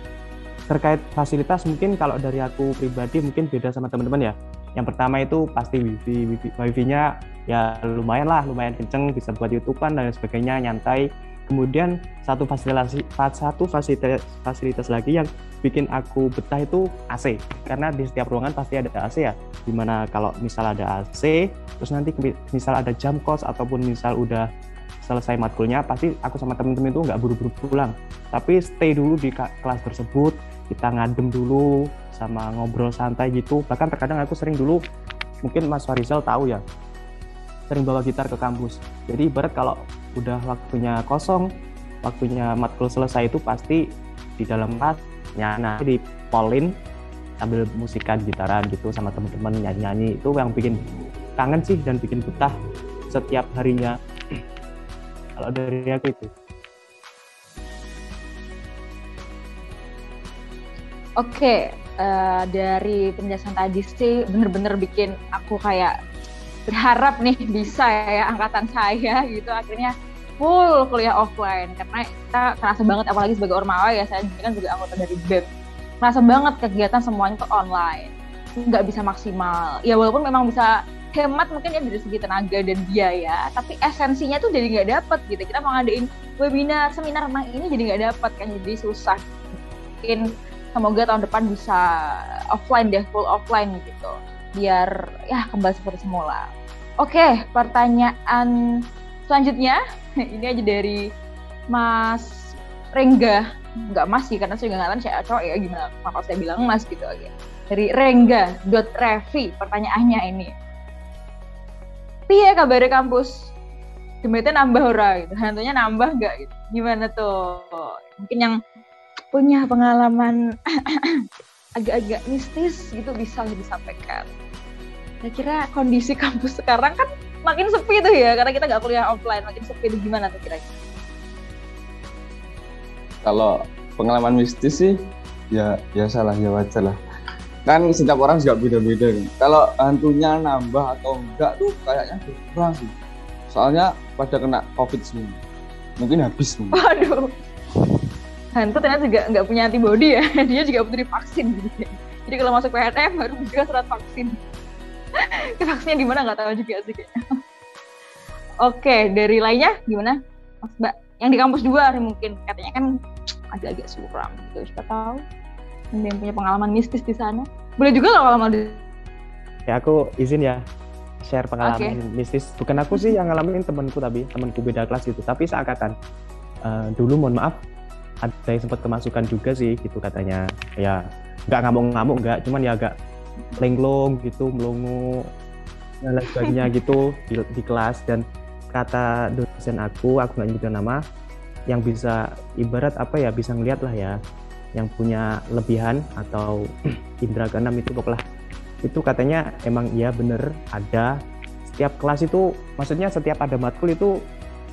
terkait fasilitas mungkin kalau dari aku pribadi mungkin beda sama teman-teman ya. Yang pertama itu pasti wifi wifi wifi-nya ya lumayan lah lumayan kenceng bisa buat youtubean dan sebagainya nyantai. Kemudian satu fasilitas satu fasilitas fasilitas lagi yang bikin aku betah itu AC karena di setiap ruangan pasti ada AC ya. Di mana kalau misal ada AC terus nanti misal ada jam kos ataupun misal udah selesai matkulnya pasti aku sama temen-temen itu nggak buru-buru pulang. Tapi stay dulu di kelas tersebut kita ngadem dulu sama ngobrol santai gitu. Bahkan terkadang aku sering dulu mungkin Mas Farizal tahu ya sering bawa gitar ke kampus. Jadi ibarat kalau udah waktunya kosong waktunya matkul selesai itu pasti di dalam kelas nyana di polin sambil musikan gitaran gitu sama teman-teman nyanyi-nyanyi. Itu yang bikin kangen sih dan bikin betah setiap harinya. <clears throat> Kalau dari aku itu Oke, uh, dari penjelasan tadi sih bener-bener bikin aku kayak berharap nih <laughs> bisa ya angkatan saya gitu. Akhirnya full kuliah offline. Karena kita kerasa banget apalagi sebagai ormawa ya saya kan juga anggota dari BEM. Kerasa banget kegiatan semuanya tuh online. Nggak bisa maksimal. Ya walaupun memang bisa hemat mungkin ya dari segi tenaga dan biaya tapi esensinya tuh jadi nggak dapet gitu. Kita mau ngadain webinar seminar emang ini jadi nggak dapet kan jadi susah. Mungkin semoga tahun depan bisa offline deh full offline gitu. Biar ya kembali seperti semula. Oke pertanyaan selanjutnya. <laughs> Ini aja dari Mas Rengga. Nggak mas sih karena saya nggak ngalamin saya cowok ya gimana maka saya bilang mas gitu aja. Dari Rengga dot pertanyaannya ini. Piye kabar kampus? Demetnya nambah ora gitu. Hantunya nambah nggak gitu? Gimana tuh? Mungkin yang punya pengalaman <clears throat> agak-agak mistis gitu bisa disampaikan. Kira-kira kondisi kampus sekarang kan makin sepi tuh ya karena kita nggak kuliah offline. Makin sepi itu gimana tuh kira-kira? Kalau pengalaman mistis sih ya ya salah ya wajar lah. Kan setiap orang juga beda-beda nih kalau hantunya nambah atau enggak tuh kayaknya berkurang sih. Soalnya pada kena covid semua. Mungkin habis semua. Waduh hantu ternyata juga nggak punya antibody ya. <laughs> Dia juga butuh divaksin. Gitu ya. jadi kalau masuk PNM harus juga surat vaksin. <laughs> Vaksinnya di mana nggak tahu juga sih kayaknya. <laughs> Oke dari lainnya gimana mas mbak? Yang di kampus dua mungkin. Katanya kan agak-agak suram. Gitu siapa tahu ada yang punya pengalaman mistis di sana. Boleh juga nggak kalau mau di ya aku izin ya share pengalaman okay. mistis. Bukan aku sih yang ngalamin temanku tapi temanku beda kelas gitu. Tapi seangkatan uh, dulu mohon maaf ada yang sempat kemasukan juga sih gitu katanya. Ya nggak ngamuk-ngamuk nggak cuman ya agak lenglong gitu melongo dan lain sebagainya <laughs> gitu di, di kelas. Dan kata dosen aku aku nggak nyebut nama yang bisa ibarat apa ya bisa ngeliat lah ya yang punya lebihan atau <clears throat> indera keenam itu pokoknya itu katanya emang iya bener ada. Setiap kelas itu maksudnya setiap ada matkul itu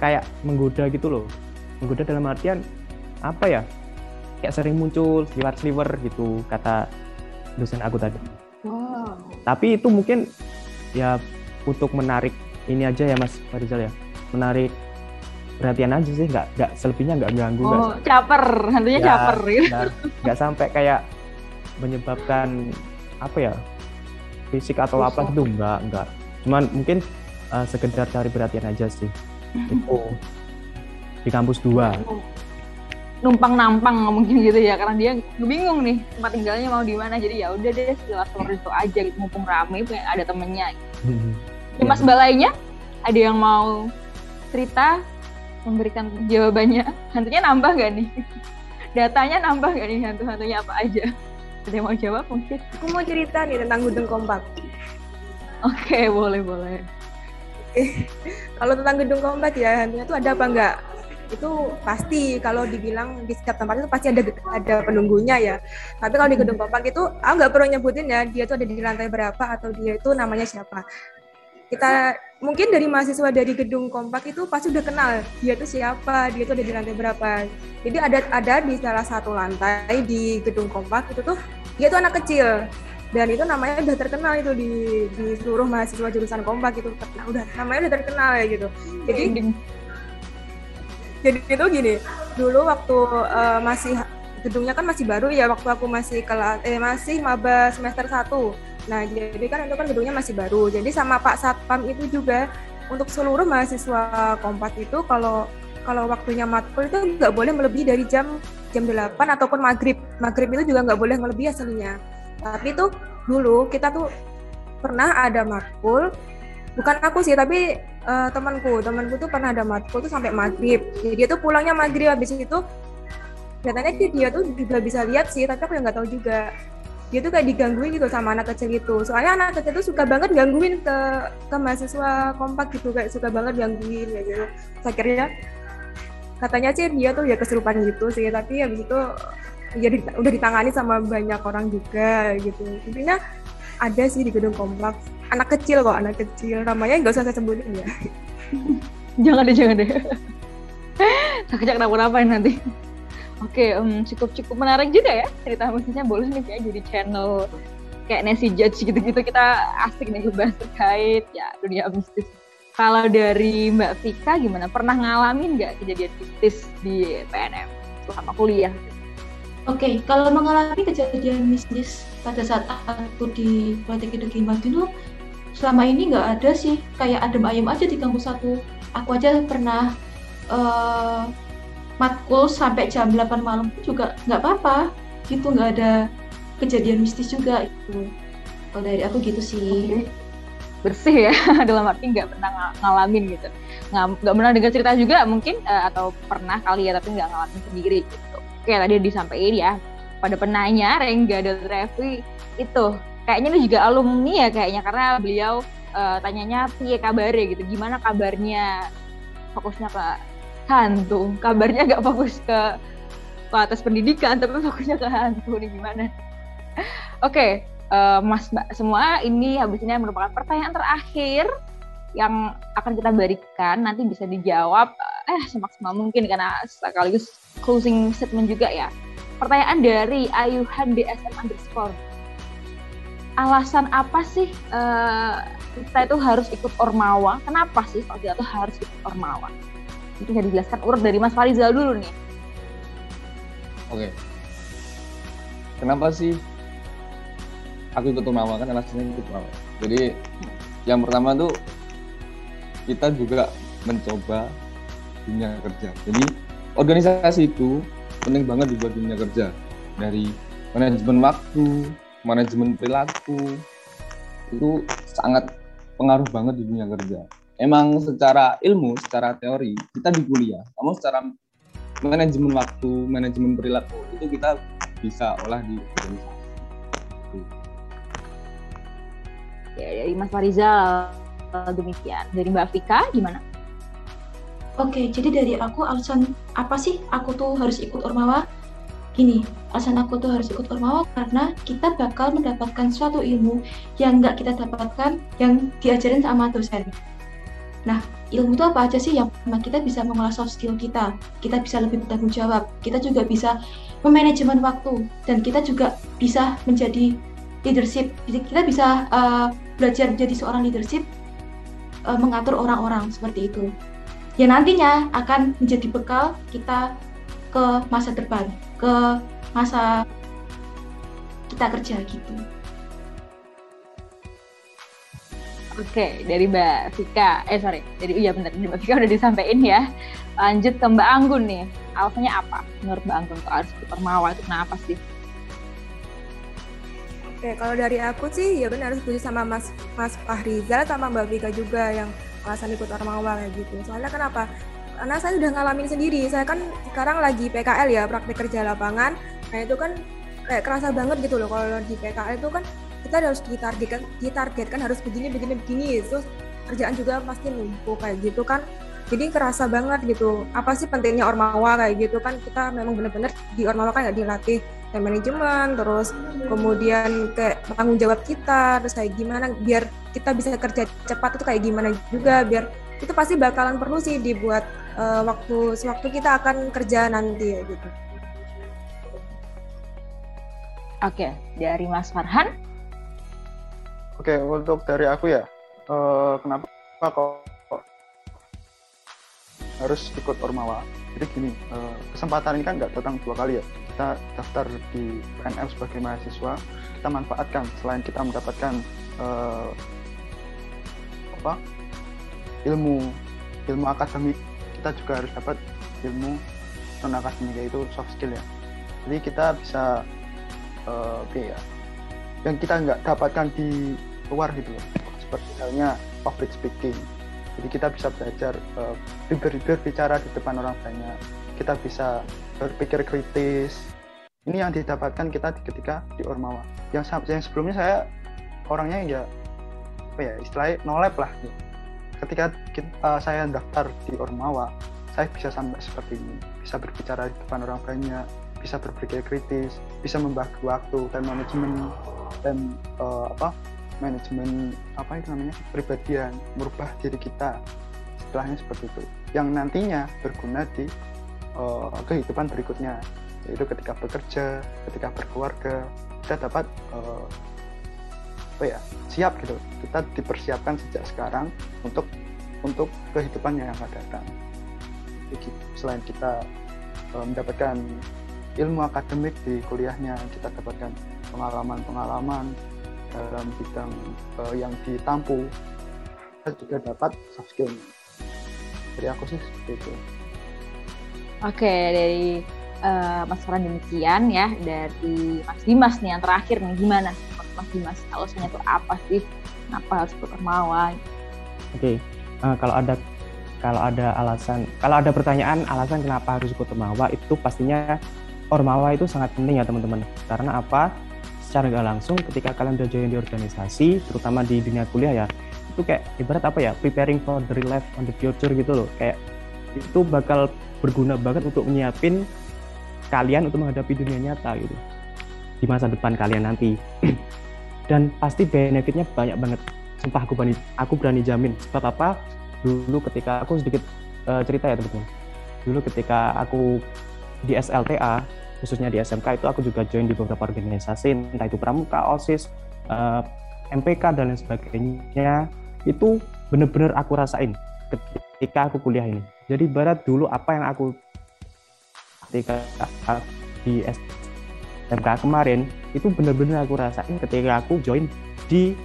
kayak menggoda gitu loh. Menggoda dalam artian apa ya kayak sering muncul sliver-sliver gitu kata dosen aku tadi. Wow. tapi itu mungkin ya untuk menarik ini aja ya Mas Farizal ya. Menarik perhatian aja sih nggak nggak selebihnya nggak ganggu Oh, caper, hantunya Ya, caper gitu. nggak sampai kayak menyebabkan apa ya fisik atau apa Rusuh. gitu nggak nggak. Cuman mungkin uh, sekedar cari perhatian aja sih. Itu di kampus dua numpang nampang mungkin gitu ya. Karena dia bingung nih tempat tinggalnya mau di mana. Jadi ya udah deh setelah keluar itu aja gitu mumpung rame pengen ada temennya. Di Ya. Mas Balainya ada yang mau cerita memberikan jawabannya? Hantunya nambah gak nih? Datanya nambah gak nih? Hantu-hantunya apa aja? Ada yang mau jawab mungkin? Aku mau cerita nih tentang gedung kompak. oke boleh boleh. <laughs> Kalau tentang gedung kompak ya hantunya tuh ada apa enggak? Itu pasti kalau dibilang di setiap tempat itu pasti ada ada penunggunya ya. Tapi kalau di gedung kompak itu aku nggak perlu nyebutin ya dia tuh ada di lantai berapa atau dia itu namanya siapa. Kita mungkin dari mahasiswa dari gedung kompak itu pasti udah kenal dia tuh siapa, dia tuh ada di lantai berapa. Jadi ada ada di salah satu lantai di gedung kompak itu tuh dia tuh anak kecil dan itu namanya udah terkenal itu di di seluruh mahasiswa jurusan kompak itu terkenal udah namanya udah terkenal ya gitu jadi jadi itu gini dulu waktu eh, masih gedungnya kan masih baru ya waktu aku masih kelas eh masih maba semester 1 nah jadi kan itu kan gedungnya masih baru. Jadi sama Pak Satpam itu juga untuk seluruh mahasiswa kompak itu kalau kalau waktunya matkul itu nggak boleh melebihi dari jam jam 8 ataupun maghrib. Maghrib itu juga nggak boleh melebihi aslinya. Tapi tuh dulu kita tuh pernah ada matkul bukan aku sih tapi eh, temanku temanku tuh pernah ada matkul tuh sampai maghrib. Jadi dia tuh pulangnya maghrib habis itu katanya sih dia tuh juga bisa lihat sih tapi aku yang nggak tahu juga. Dia tuh kayak digangguin gitu sama anak kecil itu. Soalnya anak kecil tuh suka banget gangguin ke ke mahasiswa kompak gitu kayak suka banget gangguin kayak gitu. Akhirnya katanya sih dia tuh ya kesurupan gitu sih tapi habis itu ya di- udah ditangani sama banyak orang juga gitu. Intinya ada sih di gedung kompleks anak kecil kok anak kecil. Namanya nggak usah saya sebutin ya. Jangan deh jangan deh. Takutnya kenapa-napa nanti. Oke em, cukup cukup menarik juga ya cerita musisnya boleh nih kayak jadi channel kayak Nancy Judge gitu-gitu. Kita asik nih ngebahas terkait ya dunia mistis. Kalau dari Mbak Vika gimana? Pernah ngalamin nggak kejadian mistis di PNM selama kuliah? Oke, kalau mengalami kejadian mistis pada saat aku di Politeknik Negeri Madiun selama ini nggak ada sih, kayak adem ayem aja di kampus satu. Aku aja pernah eh, matkul sampai jam 8 malam juga nggak apa-apa, gitu nggak ada kejadian mistis juga. Itu. Kalau dari aku gitu sih. bersih ya. <laughs> Dalam arti nggak pernah ng- ngalamin gitu. Nggak pernah dengar cerita juga mungkin eh, atau pernah kali ya tapi nggak ngalamin sendiri gitu. Oke tadi disampaikan ya. Pada penanya Rengga dan Revi itu kayaknya ini juga alumni ya kayaknya karena beliau eh, tanyanya piye kabarnya? gitu. Gimana kabarnya? Fokusnya ke hantu. Kabarnya nggak fokus ke ke atas pendidikan tapi fokusnya ke hantu. Nih gimana? Oke eh, Mas Mbak semua ini habis ini merupakan pertanyaan terakhir yang akan kita berikan. Nanti bisa dijawab eh semaksimal mungkin karena sekaligus closing statement juga ya. Pertanyaan dari Ayuhan DSM underscore. Alasan apa sih eh, kita itu harus ikut Ormawa? Kenapa sih kalau kita tuh harus ikut Ormawa? Itu bisa dijelaskan urut dari Mas Farizal dulu nih. Oke. Kenapa sih aku ikut Ormawa kan alasannya ikut Ormawa. Jadi yang pertama tuh kita juga mencoba dunia kerja. Jadi organisasi itu penting banget di buat dunia kerja. Dari manajemen waktu, manajemen perilaku itu sangat pengaruh banget di dunia kerja. Emang secara ilmu, secara teori kita di kuliah, namun secara manajemen waktu, manajemen perilaku itu kita bisa olah di organisasi. Ya, dari Mas Farizal demikian. Dari Mbak Vika gimana? Oke, jadi dari aku alasan apa sih aku tuh harus ikut Ormawa? Gini, alasan aku tuh harus ikut Ormawa karena kita bakal mendapatkan suatu ilmu yang nggak kita dapatkan yang diajarin sama dosen. Nah, ilmu itu apa aja sih? Yang kita bisa mengolah soft skill kita, kita bisa lebih bertanggung jawab, kita juga bisa memanajemen waktu, dan kita juga bisa menjadi leadership. Jadi kita bisa uh, belajar menjadi seorang leadership, uh, mengatur orang-orang seperti itu. ya nantinya akan menjadi bekal kita ke masa depan, ke masa kita kerja gitu. Oke, dari Mbak Vika, eh sorry, dari iya benar, dari Mbak Vika udah disampaikan ya. Lanjut ke Mbak Anggun nih, alasannya apa? Menurut Mbak Anggun kok harus ikut Ormawa itu kenapa sih? Oke, kalau dari aku sih ya benar setuju sama Mas Mas Fahrizal sama Mbak Vika juga yang alasan ikut Ormawa kayak gitu. Soalnya kenapa? Karena saya udah ngalamin sendiri. Saya kan sekarang lagi PKL ya, praktik kerja lapangan. Nah itu kan kayak kerasa banget gitu loh kalau di PKL itu kan kita harus ditargetkan ditargetkan harus begini begini begini terus kerjaan juga pasti numpuk kayak gitu kan jadi kerasa banget gitu apa sih pentingnya ormawa kayak gitu kan kita memang benar-benar di ormawa kan nggak dilatih time manajemen terus kemudian kayak tanggung jawab kita terus kayak gimana biar kita bisa kerja cepat itu kayak gimana juga biar itu pasti bakalan perlu sih dibuat uh, waktu sewaktu kita akan kerja nanti ya gitu. Oke, dari Mas Farhan Oke, untuk dari aku ya, uh, kenapa kok, harus ikut Ormawa? Jadi gini, uh, kesempatan ini kan nggak datang dua kali ya. Kita daftar di PNM sebagai mahasiswa, kita manfaatkan selain kita mendapatkan uh, apa ilmu ilmu akademik, kita juga harus dapat ilmu non akademik yaitu soft skill ya. Jadi kita bisa uh, ya. Yang kita nggak dapatkan di luar gitu loh. Seperti halnya public speaking. Jadi kita bisa belajar uh, berbicara di depan orang banyak. Kita bisa berpikir kritis. Ini yang didapatkan kita ketika di Ormawa. Yang, yang sebelumnya saya orangnya ya apa ya istilahnya nolep lah gitu. Ketika kita, uh, saya daftar di Ormawa saya bisa sampai seperti ini. Bisa berbicara di depan orang banyak bisa berpikir kritis bisa membagi waktu dan manajemen dan uh, apa manajemen apa itu namanya pribadian merubah diri kita setelahnya seperti itu. Yang nantinya berguna di uh, kehidupan berikutnya yaitu ketika bekerja ketika berkeluarga kita dapat uh, apa ya siap gitu. Kita dipersiapkan sejak sekarang untuk untuk kehidupan yang akan datang. Jadi, selain kita uh, mendapatkan ilmu akademik di kuliahnya kita dapatkan pengalaman-pengalaman dalam bidang uh, yang ditampu kita juga dapat soft skill. Dari aku sih seperti itu. Oke dari uh, Mas Farhan demikian ya dari Mas Dimas nih yang terakhir nih gimana Mas Dimas alasannya itu apa sih kenapa harus Ormawa oke okay. uh, kalau ada kalau ada alasan kalau ada pertanyaan alasan kenapa harus ikut Ormawa itu pastinya Ormawa itu sangat penting ya teman-teman. Karena apa? Secara nggak langsung ketika kalian udah join di organisasi, terutama di dunia kuliah ya, itu kayak ibarat apa ya, preparing for the real life on the future gitu loh. Kayak itu bakal berguna banget untuk menyiapin kalian untuk menghadapi dunia nyata gitu di masa depan kalian nanti. <clears throat> Dan pasti benefitnya banyak banget. Sumpah aku berani, aku berani jamin. Sebab apa? Dulu ketika aku sedikit uh, cerita ya teman-teman. Dulu ketika aku di SLTA khususnya di SMK itu aku juga join di beberapa organisasi entah itu pramuka, OSIS, uh, eh, MPK dan lain sebagainya itu benar-benar aku rasain ketika aku kuliah ini. Jadi barat dulu apa yang aku ketika di SMK kemarin itu benar-benar aku rasain ketika aku join di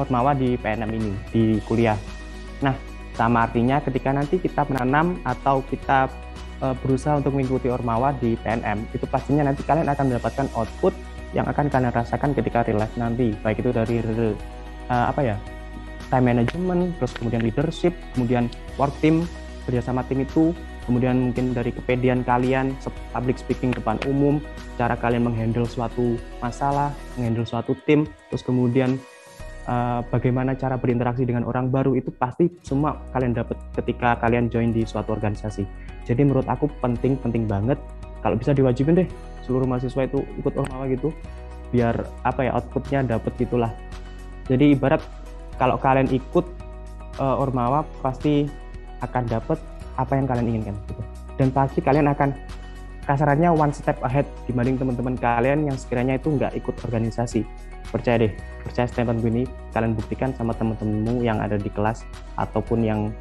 Ormawa di PNM ini di kuliah. Nah, sama artinya ketika nanti kita menanam atau kita uh, berusaha untuk mengikuti Ormawa di PNM, itu pastinya nanti kalian akan mendapatkan output yang akan kalian rasakan ketika life nanti, baik itu dari uh, apa ya time management, terus kemudian leadership, kemudian work team, kerjasama tim itu, kemudian mungkin dari kepedian kalian, public speaking depan umum, cara kalian menghandle suatu masalah, menghandle suatu tim, terus kemudian uh, bagaimana cara berinteraksi dengan orang baru itu pasti semua kalian dapat ketika kalian join di suatu organisasi. Jadi menurut aku penting penting banget kalau bisa diwajibin deh seluruh mahasiswa itu ikut ormawa gitu biar apa ya outputnya dapat gitulah. Jadi ibarat kalau kalian ikut uh, ormawa pasti akan dapat apa yang kalian inginkan gitu. Dan pasti kalian akan kasarannya one step ahead dibanding teman-teman kalian yang sekiranya itu nggak ikut organisasi. Percaya deh, percaya statement ini kalian buktikan sama teman-temanmu yang ada di kelas ataupun yang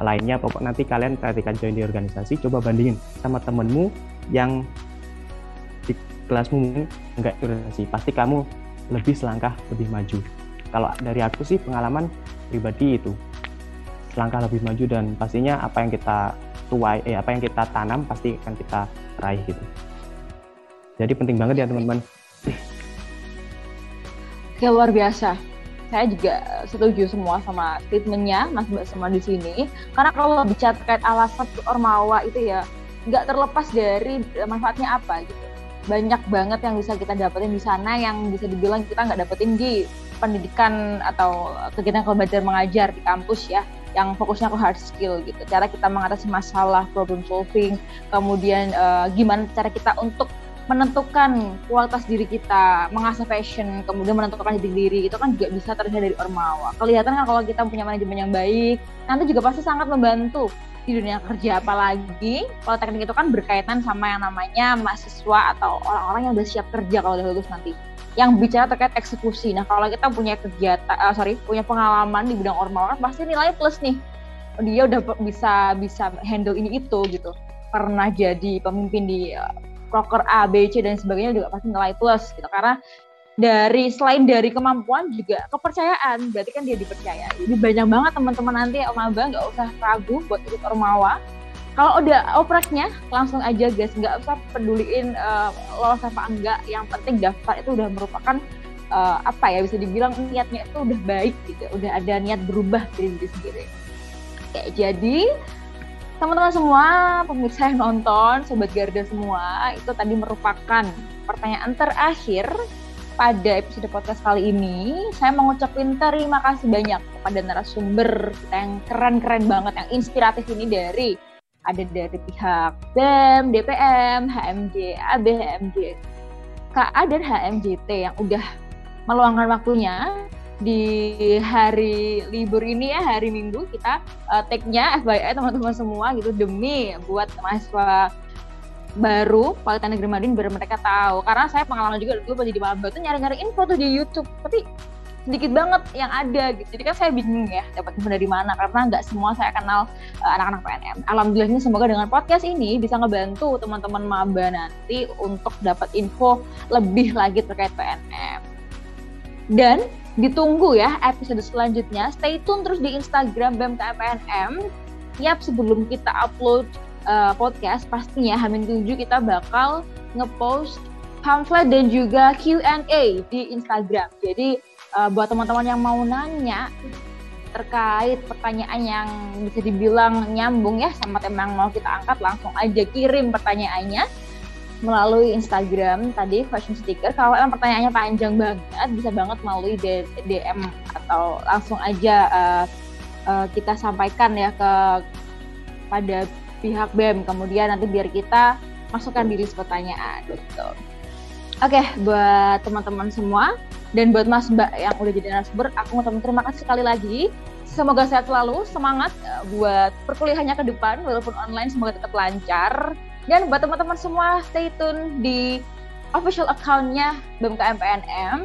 lainnya pokok nanti kalian ketika join di organisasi coba bandingin sama temenmu yang di kelasmu mungkin enggak organisasi pasti kamu lebih selangkah lebih maju kalau dari aku sih pengalaman pribadi itu selangkah lebih maju dan pastinya apa yang kita tuai eh apa yang kita tanam pasti akan kita raih gitu. Jadi penting banget ya teman-teman. Oke luar biasa. Saya juga setuju semua sama statementnya Mas Mbak semua di sini. Karena kalau bicara terkait alasan Ormawa itu ya nggak terlepas dari manfaatnya apa gitu. Banyak banget yang bisa kita dapetin di sana yang bisa dibilang kita nggak dapetin di pendidikan atau kegiatan kalau belajar mengajar di kampus ya yang fokusnya ke hard skill gitu. Cara kita mengatasi masalah, problem solving, kemudian uh, gimana cara kita untuk menentukan kualitas diri kita, mengasah passion, kemudian menentukan diri diri itu kan juga bisa terlihat dari Ormawa. Kelihatan kan kalau kita punya manajemen yang baik, nanti juga pasti sangat membantu di dunia kerja apalagi kalau teknik itu kan berkaitan sama yang namanya mahasiswa atau orang-orang yang udah siap kerja kalau udah lulus nanti yang bicara terkait eksekusi. Nah, kalau kita punya kegiatan, uh, sorry, punya pengalaman di bidang ormawa, pasti nilai plus nih. Dia udah bisa bisa handle ini itu gitu. Pernah jadi pemimpin di uh, proker A, B, C dan sebagainya juga pasti nilai plus gitu karena dari selain dari kemampuan juga kepercayaan berarti kan dia dipercaya jadi banyak banget teman-teman nanti Om Abah nggak usah ragu buat ikut Ormawa kalau udah opreknya langsung aja guys. Nggak usah peduliin uh, lolos apa enggak. Yang penting daftar itu udah merupakan uh, apa ya bisa dibilang niatnya itu udah baik gitu. Udah ada niat berubah diri sendiri. Oke, jadi teman-teman semua, pemirsa yang nonton, sobat Garda semua, itu tadi merupakan pertanyaan terakhir pada episode podcast kali ini. Saya mau ngucapin terima kasih banyak kepada narasumber kita yang keren-keren banget, yang inspiratif ini dari ada dari pihak BEM, DPM, HMJ, AB, HMJ, KA dan HMJT yang udah meluangkan waktunya di hari libur ini ya hari Minggu kita uh, take-nya FYI teman-teman semua gitu demi buat mahasiswa baru Politeknik Negeri Madin biar mereka tahu. Karena saya pengalaman juga dulu pas jadi maba tuh nyari-nyari info tuh di YouTube. Tapi sedikit banget yang ada gitu jadi kan saya bingung ya dapat info dari mana karena nggak semua saya kenal uh, anak-anak PNM alhamdulillahnya semoga dengan podcast ini bisa ngebantu teman-teman maba nanti untuk dapat info lebih lagi terkait PNM dan ditunggu ya episode selanjutnya. Stay tune terus di Instagram BMKPNM. Tiap sebelum kita upload uh, podcast, pastinya Hamin 7 kita bakal ngepost pamflet dan juga Q&A di Instagram. Jadi uh, buat teman-teman yang mau nanya terkait pertanyaan yang bisa dibilang nyambung ya sama tema yang mau kita angkat, langsung aja kirim pertanyaannya melalui Instagram tadi question sticker. Kalau emang pertanyaannya panjang banget, bisa banget melalui DM atau langsung aja uh, uh, kita sampaikan ya ke pada pihak BEM. Kemudian nanti biar kita masukkan diri pertanyaan gitu. Oke, okay, buat teman-teman semua dan buat Mas Mbak yang udah jadi narasumber, aku mau terima kasih sekali lagi. Semoga sehat selalu, semangat uh, buat perkuliahannya ke depan, walaupun online semoga tetap lancar dan buat teman-teman semua stay tune di official accountnya BMKM PNM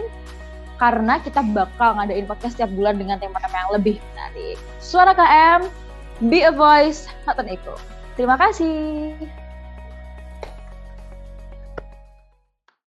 karena kita bakal ngadain podcast setiap bulan dengan tema-tema yang lebih menarik. Suara KM, be a voice, not an echo. Terima kasih.